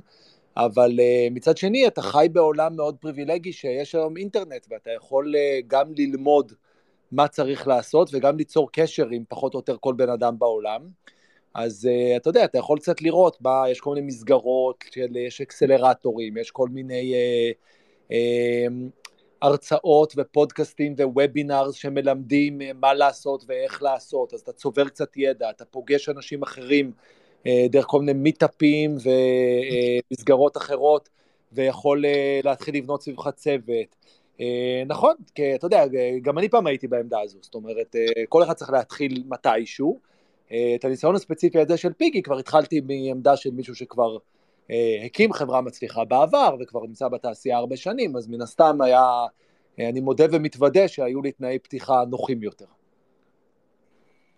Speaker 2: אבל אה, מצד שני אתה חי בעולם מאוד פריבילגי שיש היום אינטרנט ואתה יכול גם ללמוד מה צריך לעשות וגם ליצור קשר עם פחות או יותר כל בן אדם בעולם. אז uh, אתה יודע, אתה יכול קצת לראות מה, יש כל מיני מסגרות, של, יש אקסלרטורים, יש כל מיני uh, uh, הרצאות ופודקאסטים ווובינארס שמלמדים uh, מה לעשות ואיך לעשות, אז אתה צובר קצת ידע, אתה פוגש אנשים אחרים uh, דרך כל מיני מיטאפים ומסגרות uh, אחרות, ויכול uh, להתחיל לבנות סביבך צוות. Uh, נכון, כי אתה יודע, גם אני פעם הייתי בעמדה הזו, זאת אומרת, uh, כל אחד צריך להתחיל מתישהו, אה, את הניסיון הספציפי הזה של פיגי כבר התחלתי מעמדה של מישהו שכבר אה, הקים חברה מצליחה בעבר וכבר נמצא בתעשייה הרבה שנים, אז מן הסתם היה, אה, אני מודה ומתוודה שהיו לי תנאי פתיחה נוחים יותר.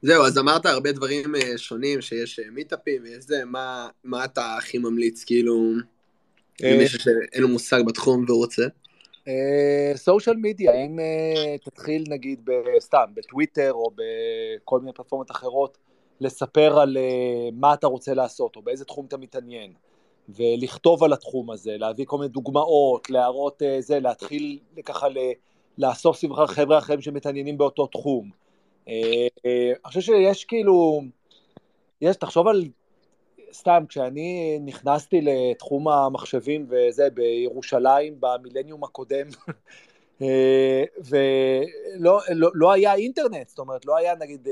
Speaker 5: זהו, אז אמרת הרבה דברים שונים, שיש מיטאפים ויש זה, מה, מה אתה הכי ממליץ, כאילו, למישהו שאין לו מושג בתחום והוא רוצה?
Speaker 2: סושיאל מדיה, אם תתחיל נגיד סתם בטוויטר או בכל מיני פלטפורמות אחרות, לספר על uh, מה אתה רוצה לעשות, או באיזה תחום אתה מתעניין, ולכתוב על התחום הזה, להביא כל מיני דוגמאות, להראות uh, זה, להתחיל ככה ל- לאסוף סביבך חבר'ה אחרים שמתעניינים באותו תחום. Uh, אני חושב שיש כאילו, יש, תחשוב על, סתם, כשאני נכנסתי לתחום המחשבים וזה, בירושלים, במילניום הקודם, ולא לא, לא היה אינטרנט, זאת אומרת, לא היה נגיד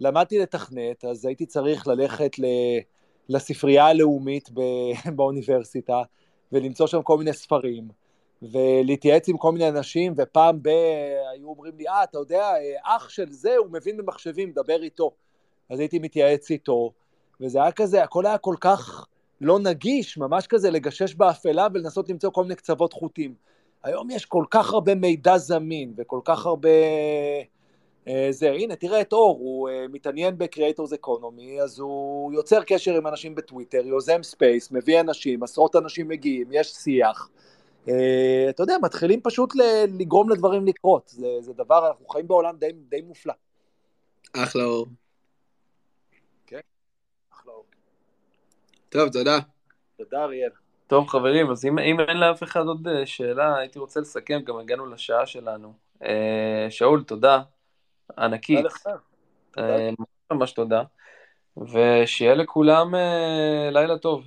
Speaker 2: למדתי לתכנת, אז הייתי צריך ללכת ל... לספרייה הלאומית באוניברסיטה, ולמצוא שם כל מיני ספרים, ולהתייעץ עם כל מיני אנשים, ופעם ב... היו אומרים לי, אה, אתה יודע, אח של זה, הוא מבין במחשבים, דבר איתו. אז הייתי מתייעץ איתו, וזה היה כזה, הכל היה כל כך לא נגיש, ממש כזה לגשש באפלה ולנסות למצוא כל מיני קצוות חוטים. היום יש כל כך הרבה מידע זמין, וכל כך הרבה... אה, זה, הנה, תראה את אור, הוא אה, מתעניין ב-Creators Economy, אז הוא יוצר קשר עם אנשים בטוויטר, יוזם space, מביא אנשים, עשרות אנשים מגיעים, יש שיח. אה, אתה יודע, מתחילים פשוט לגרום לדברים לקרות, זה, זה דבר, אנחנו חיים בעולם די, די מופלא.
Speaker 5: אחלה אור.
Speaker 2: כן, אחלה אור.
Speaker 5: טוב, תודה.
Speaker 2: תודה, אריאל.
Speaker 3: טוב, חברים, אז אם, אם אין לאף אחד עוד שאלה, הייתי רוצה לסכם, גם הגענו לשעה שלנו. שאול, תודה. ענקית. אה, ממש תודה. ושיהיה לכולם אה, לילה טוב.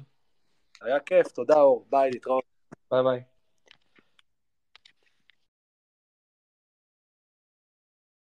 Speaker 2: היה כיף, תודה אור, ביי, להתראות.
Speaker 3: ביי ביי.